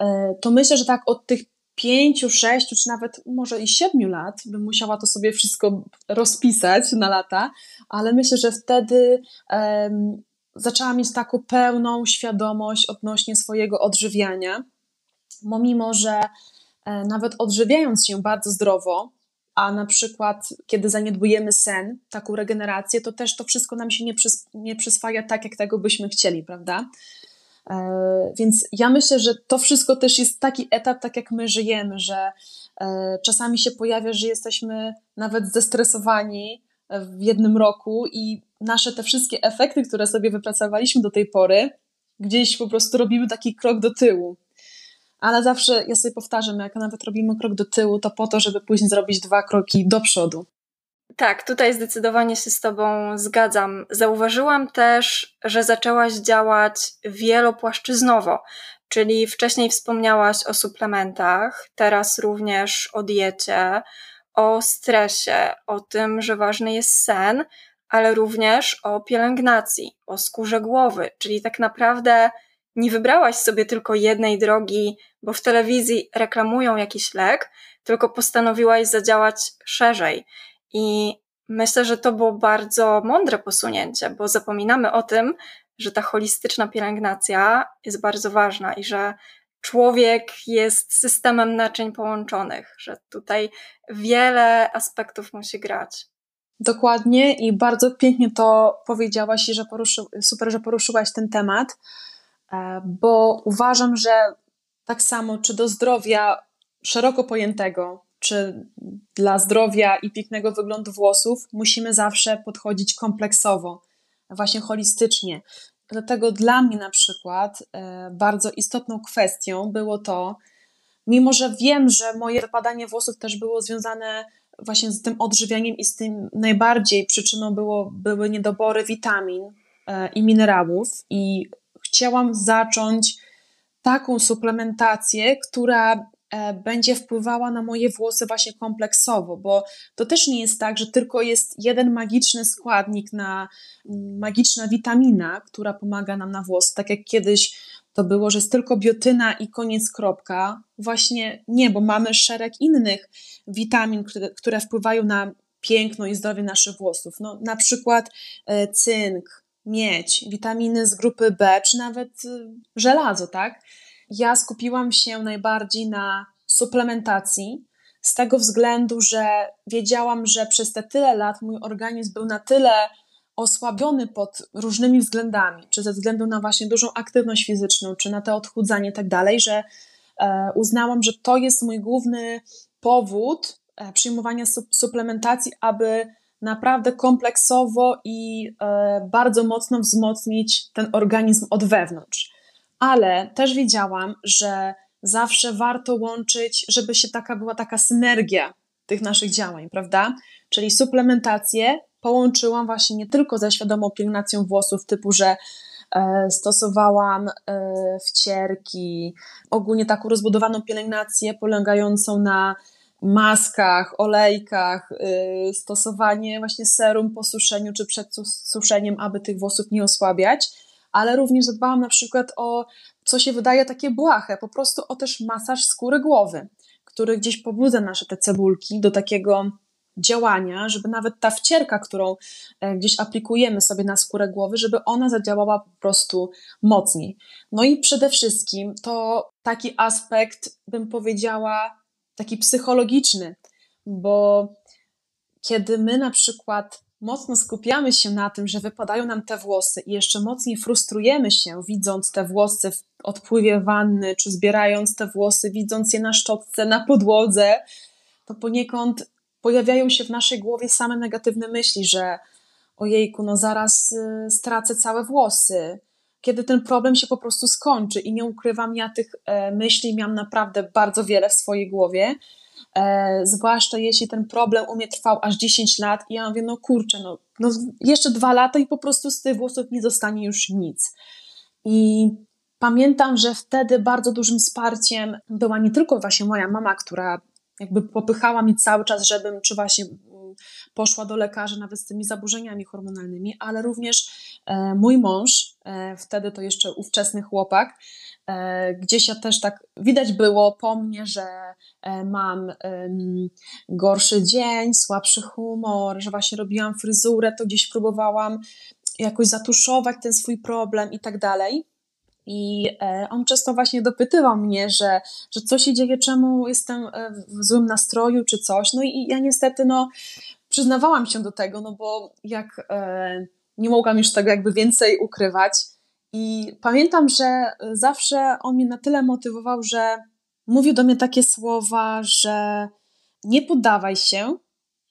e, to myślę, że tak od tych pięciu, sześciu, czy nawet może i siedmiu lat bym musiała to sobie wszystko rozpisać na lata, ale myślę, że wtedy um, zaczęłam mieć taką pełną świadomość odnośnie swojego odżywiania, bo mimo, że e, nawet odżywiając się bardzo zdrowo, a na przykład kiedy zaniedbujemy sen, taką regenerację, to też to wszystko nam się nie, przys nie przyswaja tak, jak tego byśmy chcieli, prawda? E, więc ja myślę, że to wszystko też jest taki etap, tak jak my żyjemy, że e, czasami się pojawia, że jesteśmy nawet zestresowani w jednym roku i nasze te wszystkie efekty, które sobie wypracowaliśmy do tej pory, gdzieś po prostu robimy taki krok do tyłu. Ale zawsze ja sobie powtarzam, jak nawet robimy krok do tyłu, to po to, żeby później zrobić dwa kroki do przodu. Tak, tutaj zdecydowanie się z Tobą zgadzam. Zauważyłam też, że zaczęłaś działać wielopłaszczyznowo, czyli wcześniej wspomniałaś o suplementach, teraz również o diecie, o stresie, o tym, że ważny jest sen, ale również o pielęgnacji, o skórze głowy, czyli tak naprawdę nie wybrałaś sobie tylko jednej drogi, bo w telewizji reklamują jakiś lek, tylko postanowiłaś zadziałać szerzej. I myślę, że to było bardzo mądre posunięcie, bo zapominamy o tym, że ta holistyczna pielęgnacja jest bardzo ważna i że człowiek jest systemem naczyń połączonych, że tutaj wiele aspektów musi grać. Dokładnie i bardzo pięknie to powiedziałaś i że poruszy, super, że poruszyłaś ten temat, e, bo uważam, że tak samo czy do zdrowia szeroko pojętego, czy dla zdrowia i pięknego wyglądu włosów musimy zawsze podchodzić kompleksowo, właśnie holistycznie. Dlatego dla mnie na przykład e, bardzo istotną kwestią było to, mimo że wiem, że moje wypadanie włosów też było związane właśnie z tym odżywianiem i z tym najbardziej przyczyną było, były niedobory witamin e, i minerałów i chciałam zacząć taką suplementację, która będzie wpływała na moje włosy właśnie kompleksowo, bo to też nie jest tak, że tylko jest jeden magiczny składnik na mm, magiczna witamina, która pomaga nam na włosy, tak jak kiedyś to było, że jest tylko biotyna i koniec kropka. Właśnie nie, bo mamy szereg innych witamin, które, które wpływają na piękno i zdrowie naszych włosów. No, na przykład e, cynk, miedź, witaminy z grupy B, czy nawet e, żelazo, tak? Ja skupiłam się najbardziej na suplementacji, z tego względu, że wiedziałam, że przez te tyle lat mój organizm był na tyle osłabiony pod różnymi względami, czy ze względu na właśnie dużą aktywność fizyczną, czy na to odchudzanie i tak dalej, że e, uznałam, że to jest mój główny powód e, przyjmowania suplementacji, aby naprawdę kompleksowo i e, bardzo mocno wzmocnić ten organizm od wewnątrz ale też wiedziałam, że zawsze warto łączyć, żeby się taka była taka synergia tych naszych działań, prawda? Czyli suplementację połączyłam właśnie nie tylko ze świadomą pielęgnacją włosów, typu, że e, stosowałam e, wcierki, ogólnie taką rozbudowaną pielęgnację polegającą na maskach, olejkach, e, stosowanie właśnie serum po suszeniu czy przed suszeniem, aby tych włosów nie osłabiać ale również zadbałam na przykład o, co się wydaje takie błahe, po prostu o też masaż skóry głowy, który gdzieś pobudza nasze te cebulki do takiego działania, żeby nawet ta wcierka, którą e, gdzieś aplikujemy sobie na skórę głowy, żeby ona zadziałała po prostu mocniej. No i przede wszystkim to taki aspekt, bym powiedziała, taki psychologiczny, bo kiedy my na przykład mocno skupiamy się na tym, że wypadają nam te włosy i jeszcze mocniej frustrujemy się, widząc te włosy w odpływie wanny, czy zbierając te włosy, widząc je na szczotce, na podłodze, to poniekąd pojawiają się w naszej głowie same negatywne myśli, że ojejku, no zaraz y, stracę całe włosy, kiedy ten problem się po prostu skończy. I nie ukrywam, ja tych e, myśli miałam naprawdę bardzo wiele w swojej głowie. E, zwłaszcza jeśli ten problem u mnie trwał aż 10 lat i ja mówię, no kurczę, no, no jeszcze dwa lata i po prostu z tych włosów nie zostanie już nic. I pamiętam, że wtedy bardzo dużym wsparciem była nie tylko właśnie moja mama, która jakby popychała mi cały czas, żebym czy właśnie mm, poszła do lekarza nawet z tymi zaburzeniami hormonalnymi, ale również e, mój mąż, wtedy to jeszcze ówczesny chłopak, E, gdzieś ja też tak widać było po mnie, że e, mam gorszy dzień, słabszy humor, że właśnie robiłam fryzurę, to gdzieś próbowałam jakoś zatuszować ten swój problem i tak dalej. I e, on często właśnie dopytywał mnie, że, że co się dzieje, czemu jestem w złym nastroju czy coś. No i ja niestety no, przyznawałam się do tego, no bo jak nie mogłam już tego jakby więcej ukrywać, i pamiętam, że zawsze on mnie na tyle motywował, że mówił do mnie takie słowa, że nie poddawaj się,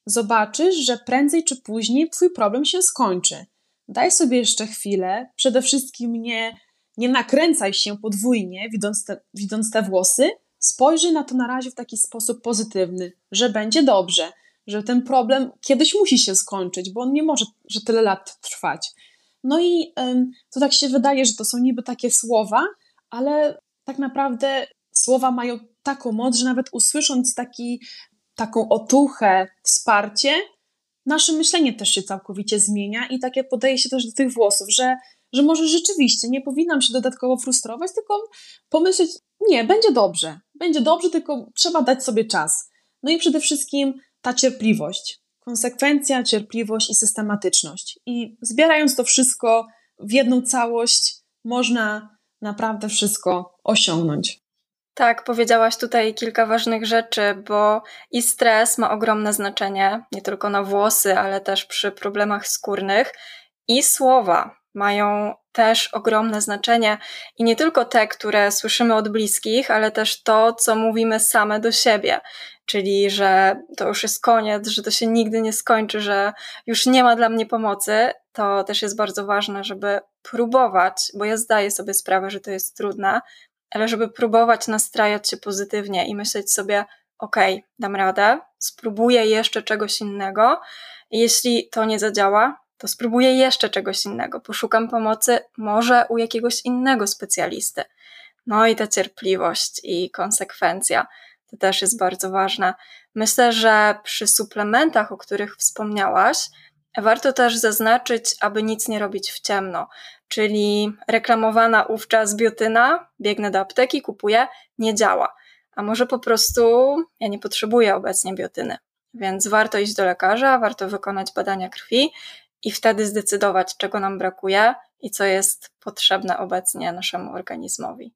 zobaczysz, że prędzej czy później twój problem się skończy. daj sobie jeszcze chwilę, przede wszystkim nie, nie nakręcaj się podwójnie, widząc te, widząc te włosy, spojrzyj na to na razie w taki sposób pozytywny, że będzie dobrze, że ten problem kiedyś musi się skończyć, bo on nie może, że tyle lat trwać. No i to tak się wydaje, że to są niby takie słowa, ale tak naprawdę słowa mają taką moc, że nawet usłysząc taki, taką otuchę, wsparcie, nasze myślenie też się całkowicie zmienia i takie podaje się też do tych włosów, że, że może rzeczywiście nie powinnam się dodatkowo frustrować, tylko pomyśleć, nie, będzie dobrze, będzie dobrze, tylko trzeba dać sobie czas. No i przede wszystkim ta cierpliwość, konsekwencja, cierpliwość i systematyczność. I zbierając to wszystko w jedną całość, można naprawdę wszystko osiągnąć. Tak, powiedziałaś tutaj kilka ważnych rzeczy, bo i stres ma ogromne znaczenie, nie tylko na włosy, ale też przy problemach skórnych, i słowa mają też ogromne znaczenie i nie tylko te, które słyszymy od bliskich, ale też to, co mówimy same do siebie. Czyli, że to już jest koniec, że to się nigdy nie skończy, że już nie ma dla mnie pomocy, to też jest bardzo ważne, żeby próbować, bo ja zdaję sobie sprawę, że to jest trudne, ale żeby próbować nastrajać się pozytywnie i myśleć sobie, ok, dam radę, spróbuję jeszcze czegoś innego. Jeśli to nie zadziała, to spróbuję jeszcze czegoś innego. Poszukam pomocy może u jakiegoś innego specjalisty. No i ta cierpliwość i konsekwencja to też jest bardzo ważne. Myślę, że przy suplementach, o których wspomniałaś, warto też zaznaczyć, aby nic nie robić w ciemno. Czyli reklamowana wówczas biotyna, biegnę do apteki, kupuję, nie działa. A może po prostu ja nie potrzebuję obecnie biotyny. Więc warto iść do lekarza, warto wykonać badania krwi i wtedy zdecydować, czego nam brakuje i co jest potrzebne obecnie naszemu organizmowi.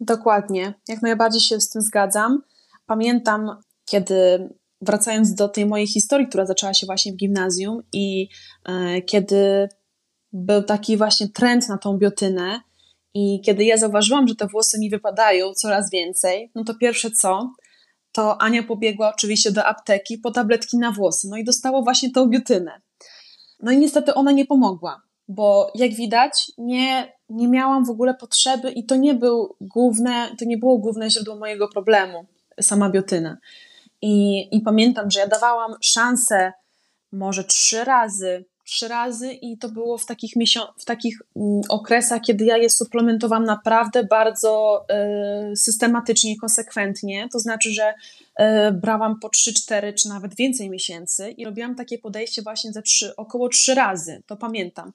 Dokładnie, jak najbardziej się z tym zgadzam. Pamiętam, kiedy wracając do tej mojej historii, która zaczęła się właśnie w gimnazjum i e, kiedy był taki właśnie trend na tą biotynę i kiedy ja zauważyłam, że te włosy mi wypadają coraz więcej, no to pierwsze co, to Ania pobiegła oczywiście do apteki po tabletki na włosy, no i dostała właśnie tą biotynę. No i niestety ona nie pomogła, bo jak widać, nie, nie miałam w ogóle potrzeby i to nie, był główne, to nie było główne źródło mojego problemu, sama biotyna. I, I pamiętam, że ja dawałam szansę może trzy razy, trzy razy i to było w takich, w takich mm, okresach, kiedy ja je suplementowałam naprawdę bardzo y, systematycznie i konsekwentnie. To znaczy, że y, brałam po 3-4 czy nawet więcej miesięcy i robiłam takie podejście właśnie ze trzy, około trzy razy, to pamiętam.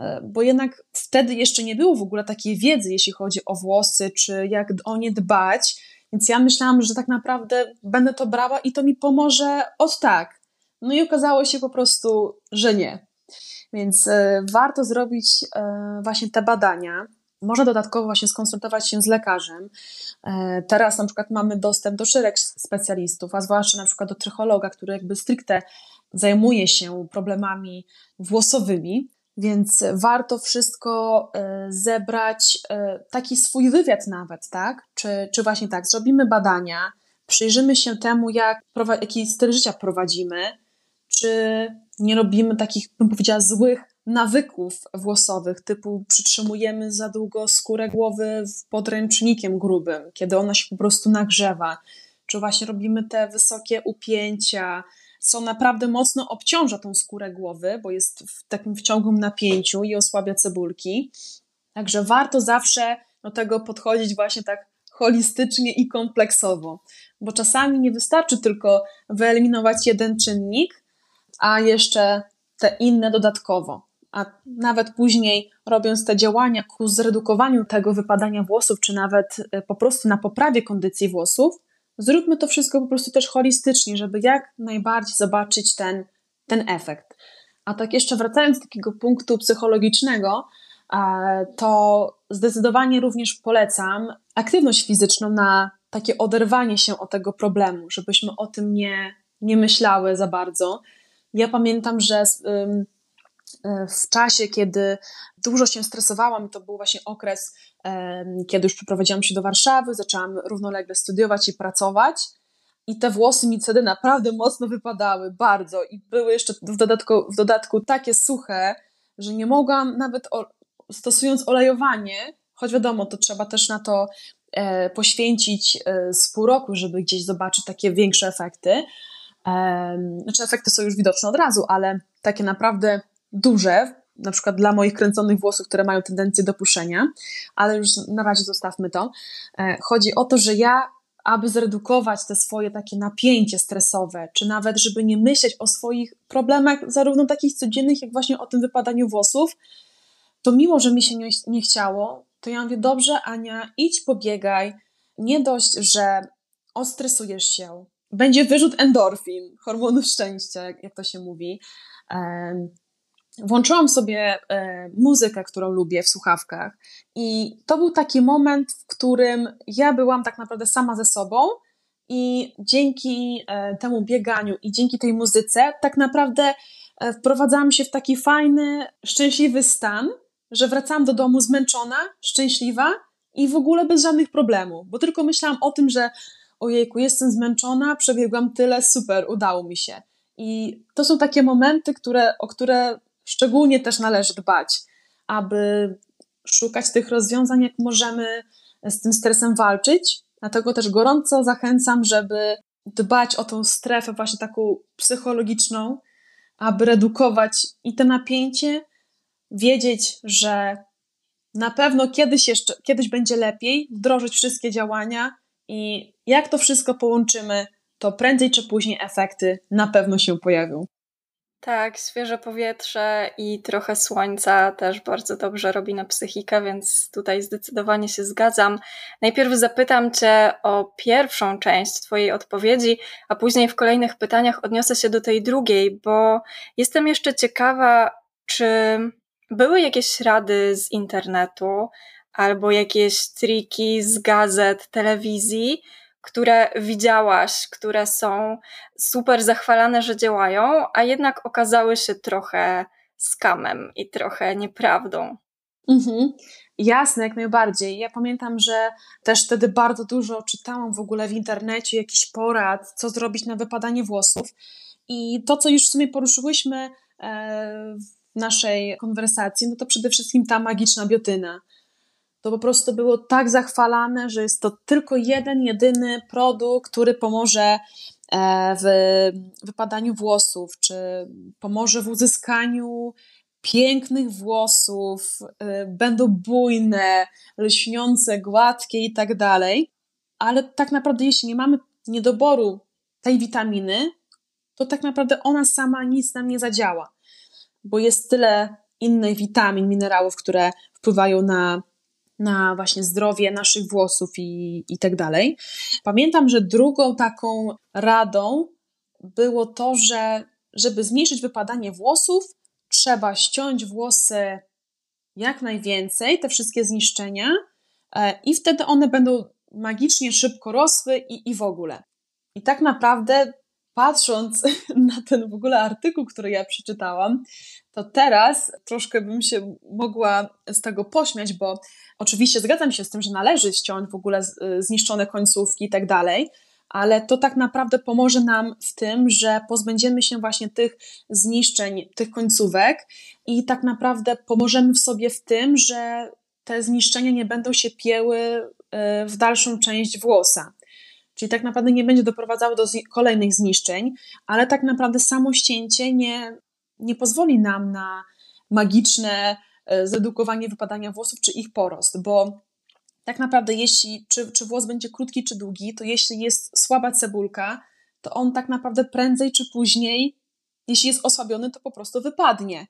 Y, bo jednak wtedy jeszcze nie było w ogóle takiej wiedzy, jeśli chodzi o włosy, czy jak o nie dbać. Więc ja myślałam, że tak naprawdę będę to brała i to mi pomoże od tak. No i okazało się po prostu, że nie. Więc e, warto zrobić e, właśnie te badania. Można dodatkowo właśnie skonsultować się z lekarzem. E, teraz na przykład mamy dostęp do szereg specjalistów, a zwłaszcza na przykład do trychologa, który jakby stricte zajmuje się problemami włosowymi. Więc warto wszystko zebrać, taki swój wywiad nawet, tak? Czy, czy właśnie tak, zrobimy badania, przyjrzymy się temu, jak, jaki styl życia prowadzimy, czy nie robimy takich, bym powiedziała, złych nawyków włosowych, typu przytrzymujemy za długo skórę głowy podręcznikiem grubym, kiedy ona się po prostu nagrzewa, czy właśnie robimy te wysokie upięcia, co naprawdę mocno obciąża tą skórę głowy, bo jest w takim wciągłym napięciu i osłabia cebulki. Także warto zawsze do tego podchodzić właśnie tak holistycznie i kompleksowo, bo czasami nie wystarczy tylko wyeliminować jeden czynnik, a jeszcze te inne dodatkowo. A nawet później, robiąc te działania ku zredukowaniu tego wypadania włosów, czy nawet e, po prostu na poprawie kondycji włosów, zróbmy to wszystko po prostu też holistycznie, żeby jak najbardziej zobaczyć ten, ten efekt. A tak jeszcze wracając do takiego punktu psychologicznego, to zdecydowanie również polecam aktywność fizyczną na takie oderwanie się od tego problemu, żebyśmy o tym nie, nie myślały za bardzo. Ja pamiętam, że e, w czasie, kiedy dużo się stresowałam, to był właśnie okres, kiedy już przeprowadziłam się do Warszawy, zaczęłam równolegle studiować i pracować. I te włosy mi wtedy naprawdę mocno wypadały, bardzo. I były jeszcze w dodatku, w dodatku takie suche, że nie mogłam nawet o, stosując olejowanie, choć wiadomo, to trzeba też na to e, poświęcić e, z pół roku, żeby gdzieś zobaczyć takie większe efekty. E, znaczy, efekty są już widoczne od razu, ale takie naprawdę duże, na przykład dla moich kręconych włosów, które mają tendencję do puszenia, ale już na razie zostawmy to. E, chodzi o to, że ja aby zredukować te swoje takie napięcie stresowe, czy nawet, żeby nie myśleć o swoich problemach, zarówno takich codziennych, jak właśnie o tym wypadaniu włosów, to mimo, że mi się nie, nie chciało, to ja mówię, dobrze, Ania, idź pobiegaj. Nie dość, że ostresujesz się, będzie wyrzut endorfin, hormonów szczęścia, jak, jak to się mówi. Włączyłam sobie e, muzykę, którą lubię w słuchawkach, i to był taki moment, w którym ja byłam tak naprawdę sama ze sobą, i dzięki e, temu bieganiu i dzięki tej muzyce, tak naprawdę e, wprowadzałam się w taki fajny, szczęśliwy stan, że wracałam do domu zmęczona, szczęśliwa i w ogóle bez żadnych problemów, bo tylko myślałam o tym, że ojejku, jestem zmęczona, przebiegłam tyle, super, udało mi się. I to są takie momenty, które, o które szczególnie też należy dbać, aby szukać tych rozwiązań, jak możemy z tym stresem walczyć. Dlatego też gorąco zachęcam, żeby dbać o tą strefę właśnie taką psychologiczną, aby redukować i to napięcie, wiedzieć, że na pewno kiedyś jeszcze, kiedyś będzie lepiej, wdrożyć wszystkie działania i jak to wszystko połączymy, to prędzej czy później efekty na pewno się pojawią. Tak, świeże powietrze i trochę słońca też bardzo dobrze robi na psychikę, więc tutaj zdecydowanie się zgadzam. Najpierw zapytam Cię o pierwszą część Twojej odpowiedzi, a później w kolejnych pytaniach odniosę się do tej drugiej, bo jestem jeszcze ciekawa, czy były jakieś rady z internetu albo jakieś triki z gazet, telewizji, które widziałaś, które są super zachwalane, że działają, a jednak okazały się trochę skamem i trochę nieprawdą. Mhm. Jasne, jak najbardziej. Ja pamiętam, że też wtedy bardzo dużo czytałam w ogóle w internecie jakichś porad, co zrobić na wypadanie włosów. I to, co już w sumie poruszyłyśmy e, w naszej konwersacji, no to przede wszystkim ta magiczna biotyna to po prostu było tak zachwalane, że jest to tylko jeden, jedyny produkt, który pomoże e, w wypadaniu włosów, czy pomoże w uzyskaniu pięknych włosów, e, będą bujne, lśniące, gładkie i tak dalej. Ale tak naprawdę, jeśli nie mamy niedoboru tej witaminy, to tak naprawdę ona sama nic nam nie zadziała, bo jest tyle innych witamin, minerałów, które wpływają na na właśnie zdrowie naszych włosów i, i tak dalej. Pamiętam, że drugą taką radą było to, że żeby zmniejszyć wypadanie włosów, trzeba ściąć włosy jak najwięcej, te wszystkie zniszczenia, e, i wtedy one będą magicznie szybko rosły i, i w ogóle. I tak naprawdę, patrząc na ten w ogóle artykuł, który ja przeczytałam, to teraz troszkę bym się mogła z tego pośmiać, bo oczywiście zgadzam się z tym, że należy ściąć w ogóle y, zniszczone końcówki i tak dalej, ale to tak naprawdę pomoże nam w tym, że pozbędziemy się właśnie tych zniszczeń, tych końcówek i tak naprawdę pomożemy w sobie w tym, że te zniszczenia nie będą się pieły y, w dalszą część włosa. Czyli tak naprawdę nie będzie doprowadzało do kolejnych zniszczeń, ale tak naprawdę samo ścięcie nie, nie pozwoli nam na magiczne e, zredukowanie wypadania włosów czy ich porost, bo tak naprawdę jeśli, czy, czy włos będzie krótki czy długi, to jeśli jest słaba cebulka, to on tak naprawdę prędzej czy później, jeśli jest osłabiony, to po prostu wypadnie.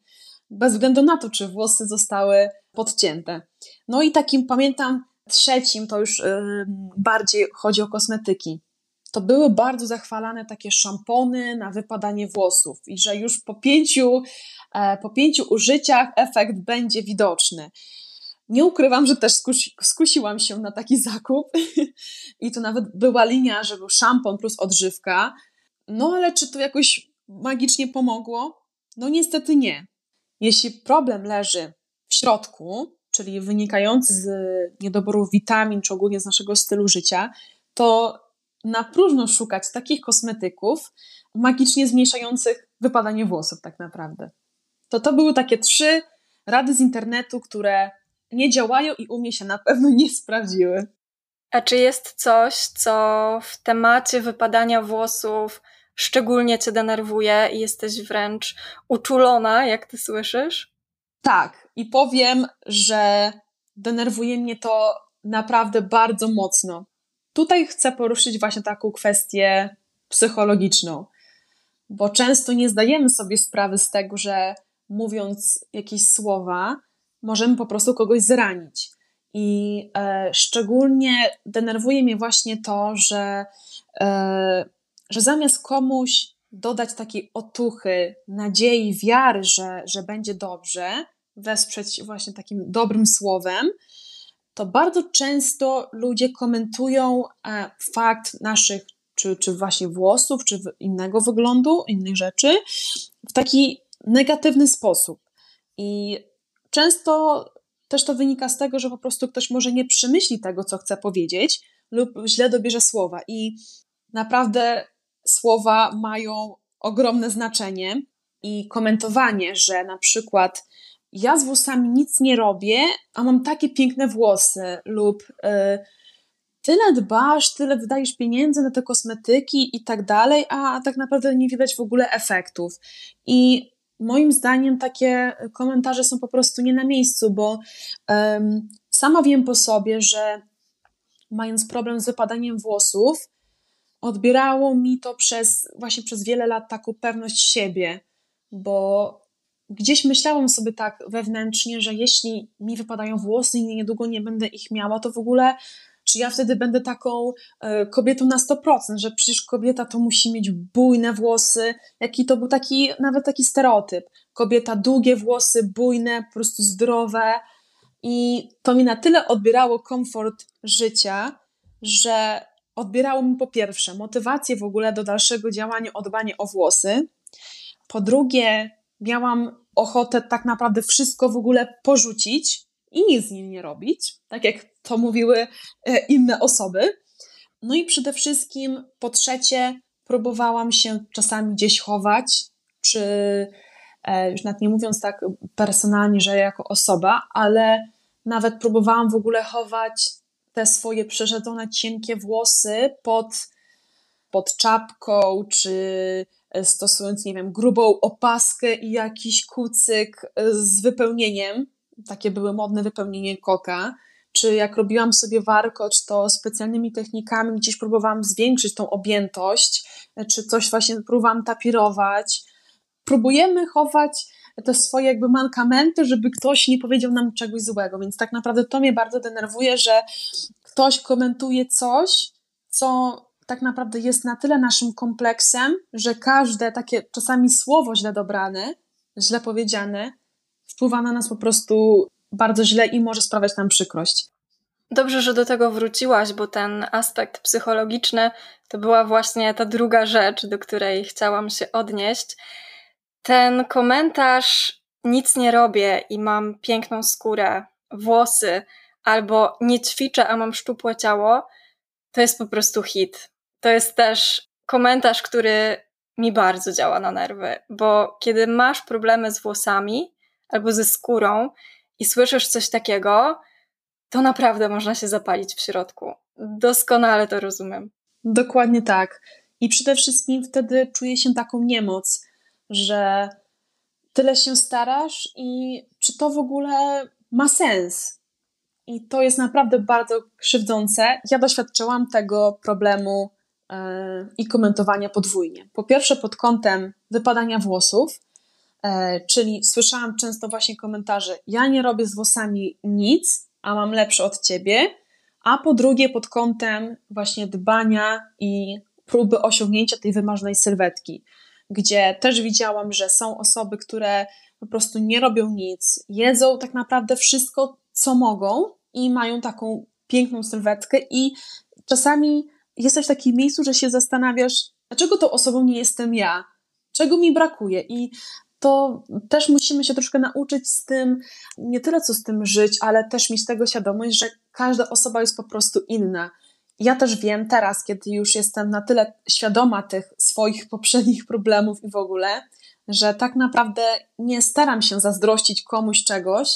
Bez względu na to, czy włosy zostały podcięte. No i takim, pamiętam, trzecim to już bardziej chodzi o kosmetyki to były bardzo zachwalane takie szampony na wypadanie włosów i że już po pięciu, e, po pięciu użyciach efekt będzie widoczny. Nie ukrywam, że też skusi, skusiłam się na taki zakup i to nawet była linia, że był szampon plus odżywka. No ale czy to jakoś magicznie pomogło? No niestety nie. Jeśli problem leży w środku, czyli wynikający z niedoboru witamin, czy ogólnie z naszego stylu życia, to na próżno szukać takich kosmetyków magicznie zmniejszających wypadanie włosów tak naprawdę. To to były takie trzy rady z internetu, które nie działają i u mnie się na pewno nie sprawdziły. A czy jest coś, co w temacie wypadania włosów szczególnie cię denerwuje i jesteś wręcz uczulona, jak ty słyszysz? Tak, i powiem, że denerwuje mnie to naprawdę bardzo mocno. Tutaj chcę poruszyć właśnie taką kwestię psychologiczną, bo często nie zdajemy sobie sprawy z tego, że mówiąc jakieś słowa, możemy po prostu kogoś zranić. I e, szczególnie denerwuje mnie właśnie to, że, e, że zamiast komuś dodać takiej otuchy, nadziei, wiary, że, że będzie dobrze, wesprzeć właśnie takim dobrym słowem, to bardzo często ludzie komentują e, fakt naszych, czy, czy właśnie włosów, czy innego wyglądu, innych rzeczy, w taki negatywny sposób. I często też to wynika z tego, że po prostu ktoś może nie przemyśli tego, co chce powiedzieć, lub źle dobierze słowa. I naprawdę słowa mają ogromne znaczenie. I komentowanie, że na przykład ja z włosami nic nie robię, a mam takie piękne włosy, lub y, tyle dbasz, tyle wydajesz pieniędzy na te kosmetyki i tak dalej, a tak naprawdę nie widać w ogóle efektów. I moim zdaniem takie komentarze są po prostu nie na miejscu, bo um, sama wiem po sobie, że mając problem z wypadaniem włosów, odbierało mi to przez właśnie przez wiele lat taką pewność siebie, bo gdzieś myślałam sobie tak wewnętrznie, że jeśli mi wypadają włosy i niedługo nie będę ich miała, to w ogóle czy ja wtedy będę taką e, kobietą na 100%, że przecież kobieta to musi mieć bujne włosy, jaki to był taki, nawet taki stereotyp. Kobieta, długie włosy, bujne, po prostu zdrowe. I to mi na tyle odbierało komfort życia, że odbierało mi po pierwsze motywację w ogóle do dalszego działania o dbanie o włosy. Po drugie, miałam ochotę tak naprawdę wszystko w ogóle porzucić i nic z nim nie robić, tak jak to mówiły e, inne osoby. No i przede wszystkim, po trzecie, próbowałam się czasami gdzieś chować, czy e, już nawet nie mówiąc tak personalnie, że jako osoba, ale nawet próbowałam w ogóle chować te swoje przerzedzone, cienkie włosy pod, pod czapką, czy e, stosując, nie wiem, grubą opaskę i jakiś kucyk z wypełnieniem. Takie były modne wypełnienie koka czy jak robiłam sobie warkocz, to specjalnymi technikami gdzieś próbowałam zwiększyć tą objętość, czy coś właśnie próbowałam tapirować. Próbujemy chować te swoje jakby mankamenty, żeby ktoś nie powiedział nam czegoś złego, więc tak naprawdę to mnie bardzo denerwuje, że ktoś komentuje coś, co tak naprawdę jest na tyle naszym kompleksem, że każde takie czasami słowo źle dobrane, źle powiedziane, wpływa na nas po prostu bardzo źle i może sprawiać nam przykrość. Dobrze, że do tego wróciłaś, bo ten aspekt psychologiczny to była właśnie ta druga rzecz, do której chciałam się odnieść. Ten komentarz nic nie robię i mam piękną skórę, włosy, albo nie ćwiczę, a mam szczupłe ciało, to jest po prostu hit. To jest też komentarz, który mi bardzo działa na nerwy, bo kiedy masz problemy z włosami albo ze skórą i słyszysz coś takiego, to naprawdę można się zapalić w środku. Doskonale to rozumiem. Dokładnie tak. I przede wszystkim wtedy czuję się taką niemoc, że tyle się starasz i czy to w ogóle ma sens? I to jest naprawdę bardzo krzywdzące. Ja doświadczyłam tego problemu yy, i komentowania podwójnie. Po pierwsze, pod kątem wypadania włosów, E, czyli słyszałam często właśnie komentarze: Ja nie robię z włosami nic, a mam lepsze od ciebie. A po drugie, pod kątem właśnie dbania i próby osiągnięcia tej wymarzonej sylwetki, gdzie też widziałam, że są osoby, które po prostu nie robią nic, jedzą tak naprawdę wszystko, co mogą i mają taką piękną sylwetkę, i czasami jesteś w takim miejscu, że się zastanawiasz, dlaczego tą osobą nie jestem ja, czego mi brakuje. I to też musimy się troszkę nauczyć z tym, nie tyle co z tym żyć, ale też mieć tego świadomość, że każda osoba jest po prostu inna. Ja też wiem teraz, kiedy już jestem na tyle świadoma tych swoich poprzednich problemów i w ogóle, że tak naprawdę nie staram się zazdrościć komuś czegoś,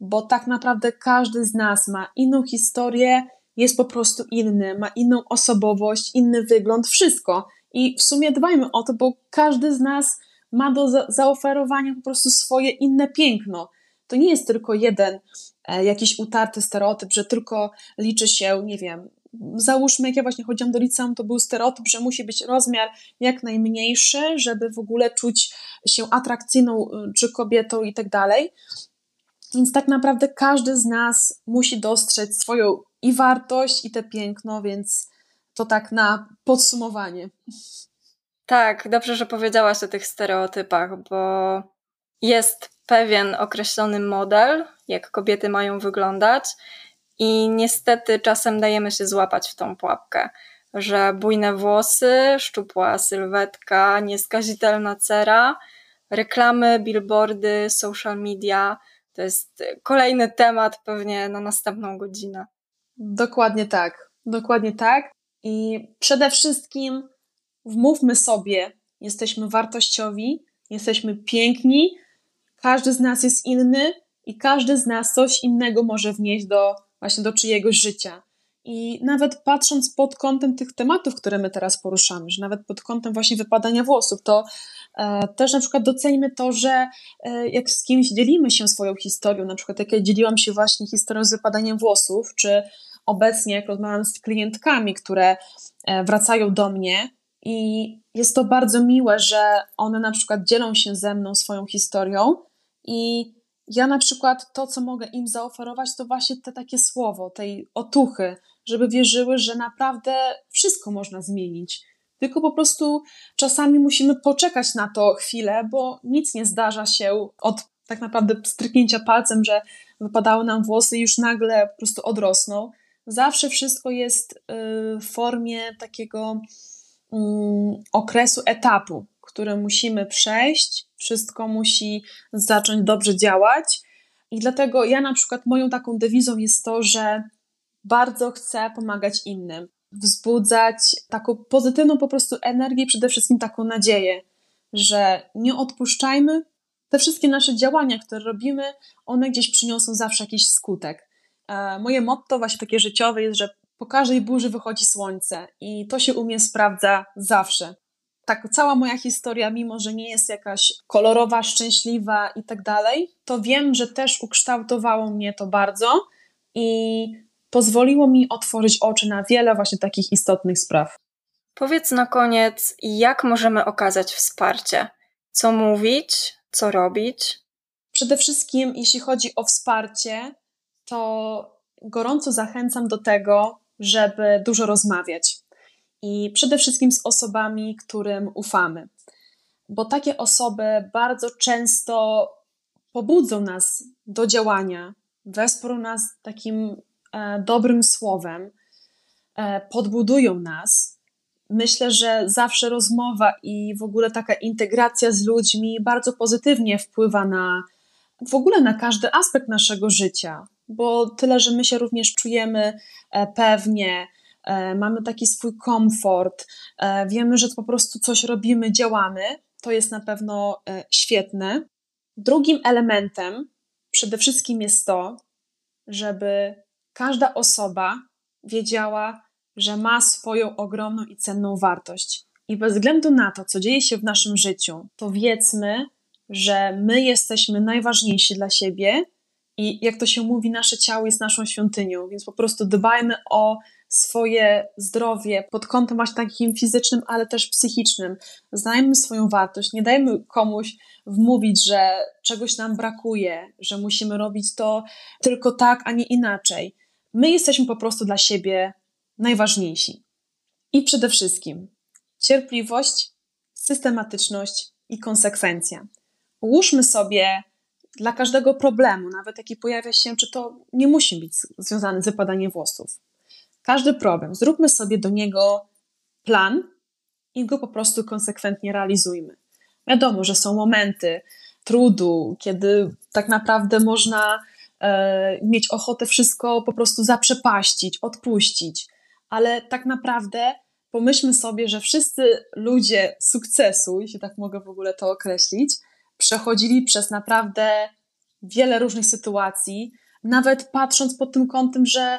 bo tak naprawdę każdy z nas ma inną historię, jest po prostu inny, ma inną osobowość, inny wygląd, wszystko. I w sumie dbajmy o to, bo każdy z nas ma do za zaoferowania po prostu swoje inne piękno. To nie jest tylko jeden e, jakiś utarty stereotyp, że tylko liczy się, nie wiem, załóżmy, jak ja właśnie chodziłam do liceum, to był stereotyp, że musi być rozmiar jak najmniejszy, żeby w ogóle czuć się atrakcyjną y, czy kobietą i tak dalej. Więc tak naprawdę każdy z nas musi dostrzec swoją i wartość, i te piękno, więc to tak na podsumowanie. Tak, dobrze, że powiedziałaś o tych stereotypach, bo jest pewien określony model, jak kobiety mają wyglądać, i niestety czasem dajemy się złapać w tą pułapkę, że bujne włosy, szczupła sylwetka, nieskazitelna cera, reklamy, billboardy, social media to jest kolejny temat pewnie na następną godzinę. Dokładnie tak. Dokładnie tak. I przede wszystkim wmówmy sobie, jesteśmy wartościowi, jesteśmy piękni, każdy z nas jest inny i każdy z nas coś innego może wnieść do właśnie do czyjegoś życia. I nawet patrząc pod kątem tych tematów, które my teraz poruszamy, że nawet pod kątem właśnie wypadania włosów, to e, też na przykład docenimy to, że e, jak z kimś dzielimy się swoją historią, na przykład jak ja dzieliłam się właśnie historią z wypadaniem włosów, czy obecnie jak rozmawiam z klientkami, które e, wracają do mnie i jest to bardzo miłe, że one na przykład dzielą się ze mną swoją historią i ja na przykład to, co mogę im zaoferować, to właśnie te takie słowo, tej otuchy, żeby wierzyły, że naprawdę wszystko można zmienić. Tylko po prostu czasami musimy poczekać na to chwilę, bo nic nie zdarza się od tak naprawdę stryknięcia palcem, że wypadały nam włosy i już nagle po prostu odrosną. Zawsze wszystko jest y, w formie takiego mm, okresu etapu, który musimy przejść, wszystko musi zacząć dobrze działać. I dlatego ja na przykład moją taką dewizą jest to, że bardzo chcę pomagać innym, wzbudzać taką pozytywną po prostu energię, przede wszystkim taką nadzieję, że nie odpuszczajmy. Te wszystkie nasze działania, które robimy, one gdzieś przyniosą zawsze jakiś skutek. E, moje motto właśnie takie życiowe jest, że po każdej burzy wychodzi słońce i to się u mnie sprawdza zawsze tak cała moja historia, mimo że nie jest jakaś kolorowa, szczęśliwa i tak dalej, to wiem, że też ukształtowało mnie to bardzo i pozwoliło mi otworzyć oczy na wiele właśnie takich istotnych spraw. Powiedz na koniec, jak możemy okazać wsparcie? Co mówić, co robić? Przede wszystkim, jeśli chodzi o wsparcie, to gorąco zachęcam do tego, żeby dużo rozmawiać i przede wszystkim z osobami, którym ufamy. Bo takie osoby bardzo często pobudzą nas do działania, wesprą nas takim e, dobrym słowem, e, podbudują nas. Myślę, że zawsze rozmowa i w ogóle taka integracja z ludźmi bardzo pozytywnie wpływa na w ogóle na każdy aspekt naszego życia, bo tyle, że my się również czujemy e, pewnie, mamy taki swój komfort, e, wiemy, że po prostu coś robimy, działamy, to jest na pewno e, świetne. Drugim elementem przede wszystkim jest to, żeby każda osoba wiedziała, że ma swoją ogromną i cenną wartość. I bez względu na to, co dzieje się w naszym życiu, to wiedzmy, że my jesteśmy najważniejsi dla siebie i jak to się mówi, nasze ciało jest naszą świątynią, więc po prostu dbajmy o swoje zdrowie pod kątem właśnie takim fizycznym, ale też psychicznym. Znajmy swoją wartość, nie dajmy komuś wmówić, że czegoś nam brakuje, że musimy robić to tylko tak, a nie inaczej. My jesteśmy po prostu dla siebie najważniejsi. I przede wszystkim cierpliwość, systematyczność i konsekwencja. Ułóżmy sobie dla każdego problemu, nawet jaki pojawia się, czy to nie musi być związane z wypadaniem włosów każdy problem, zróbmy sobie do niego plan i go po prostu konsekwentnie realizujmy. Wiadomo, że są momenty trudu, kiedy tak naprawdę można e, mieć ochotę wszystko po prostu zaprzepaścić, odpuścić, ale tak naprawdę pomyślmy sobie, że wszyscy ludzie sukcesu, jeśli tak mogę w ogóle to określić, przechodzili przez naprawdę wiele różnych sytuacji, nawet patrząc pod tym kątem, że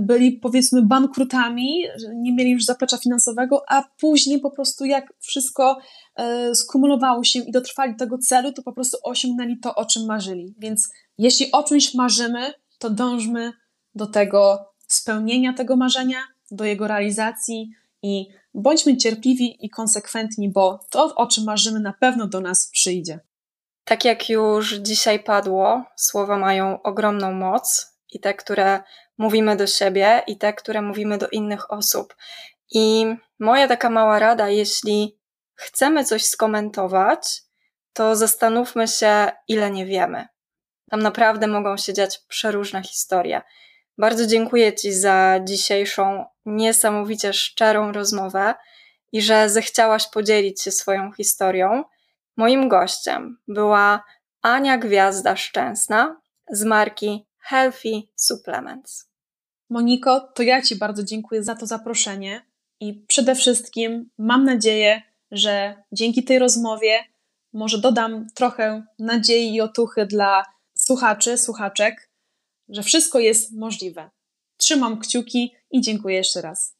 byli powiedzmy bankrutami, nie mieli już zaplecza finansowego, a później po prostu jak wszystko e, skumulowało się i dotrwali tego celu, to po prostu osiągnęli to, o czym marzyli. Więc jeśli o czymś marzymy, to dążmy do tego spełnienia tego marzenia, do jego realizacji i bądźmy cierpliwi i konsekwentni, bo to, o czym marzymy, na pewno do nas przyjdzie. Tak jak już dzisiaj padło, słowa mają ogromną moc i te, które mówimy do siebie, i te, które mówimy do innych osób. I moja taka mała rada, jeśli chcemy coś skomentować, to zastanówmy się, ile nie wiemy. Tam naprawdę mogą się dziać przeróżne historie. Bardzo dziękuję Ci za dzisiejszą niesamowicie szczerą rozmowę i że zechciałaś podzielić się swoją historią. Moim gościem była Ania Gwiazda Szczęsna z marki Healthy Supplements. Moniko, to ja Ci bardzo dziękuję za to zaproszenie i przede wszystkim mam nadzieję, że dzięki tej rozmowie może dodam trochę nadziei i otuchy dla słuchaczy, słuchaczek, że wszystko jest możliwe. Trzymam kciuki i dziękuję jeszcze raz.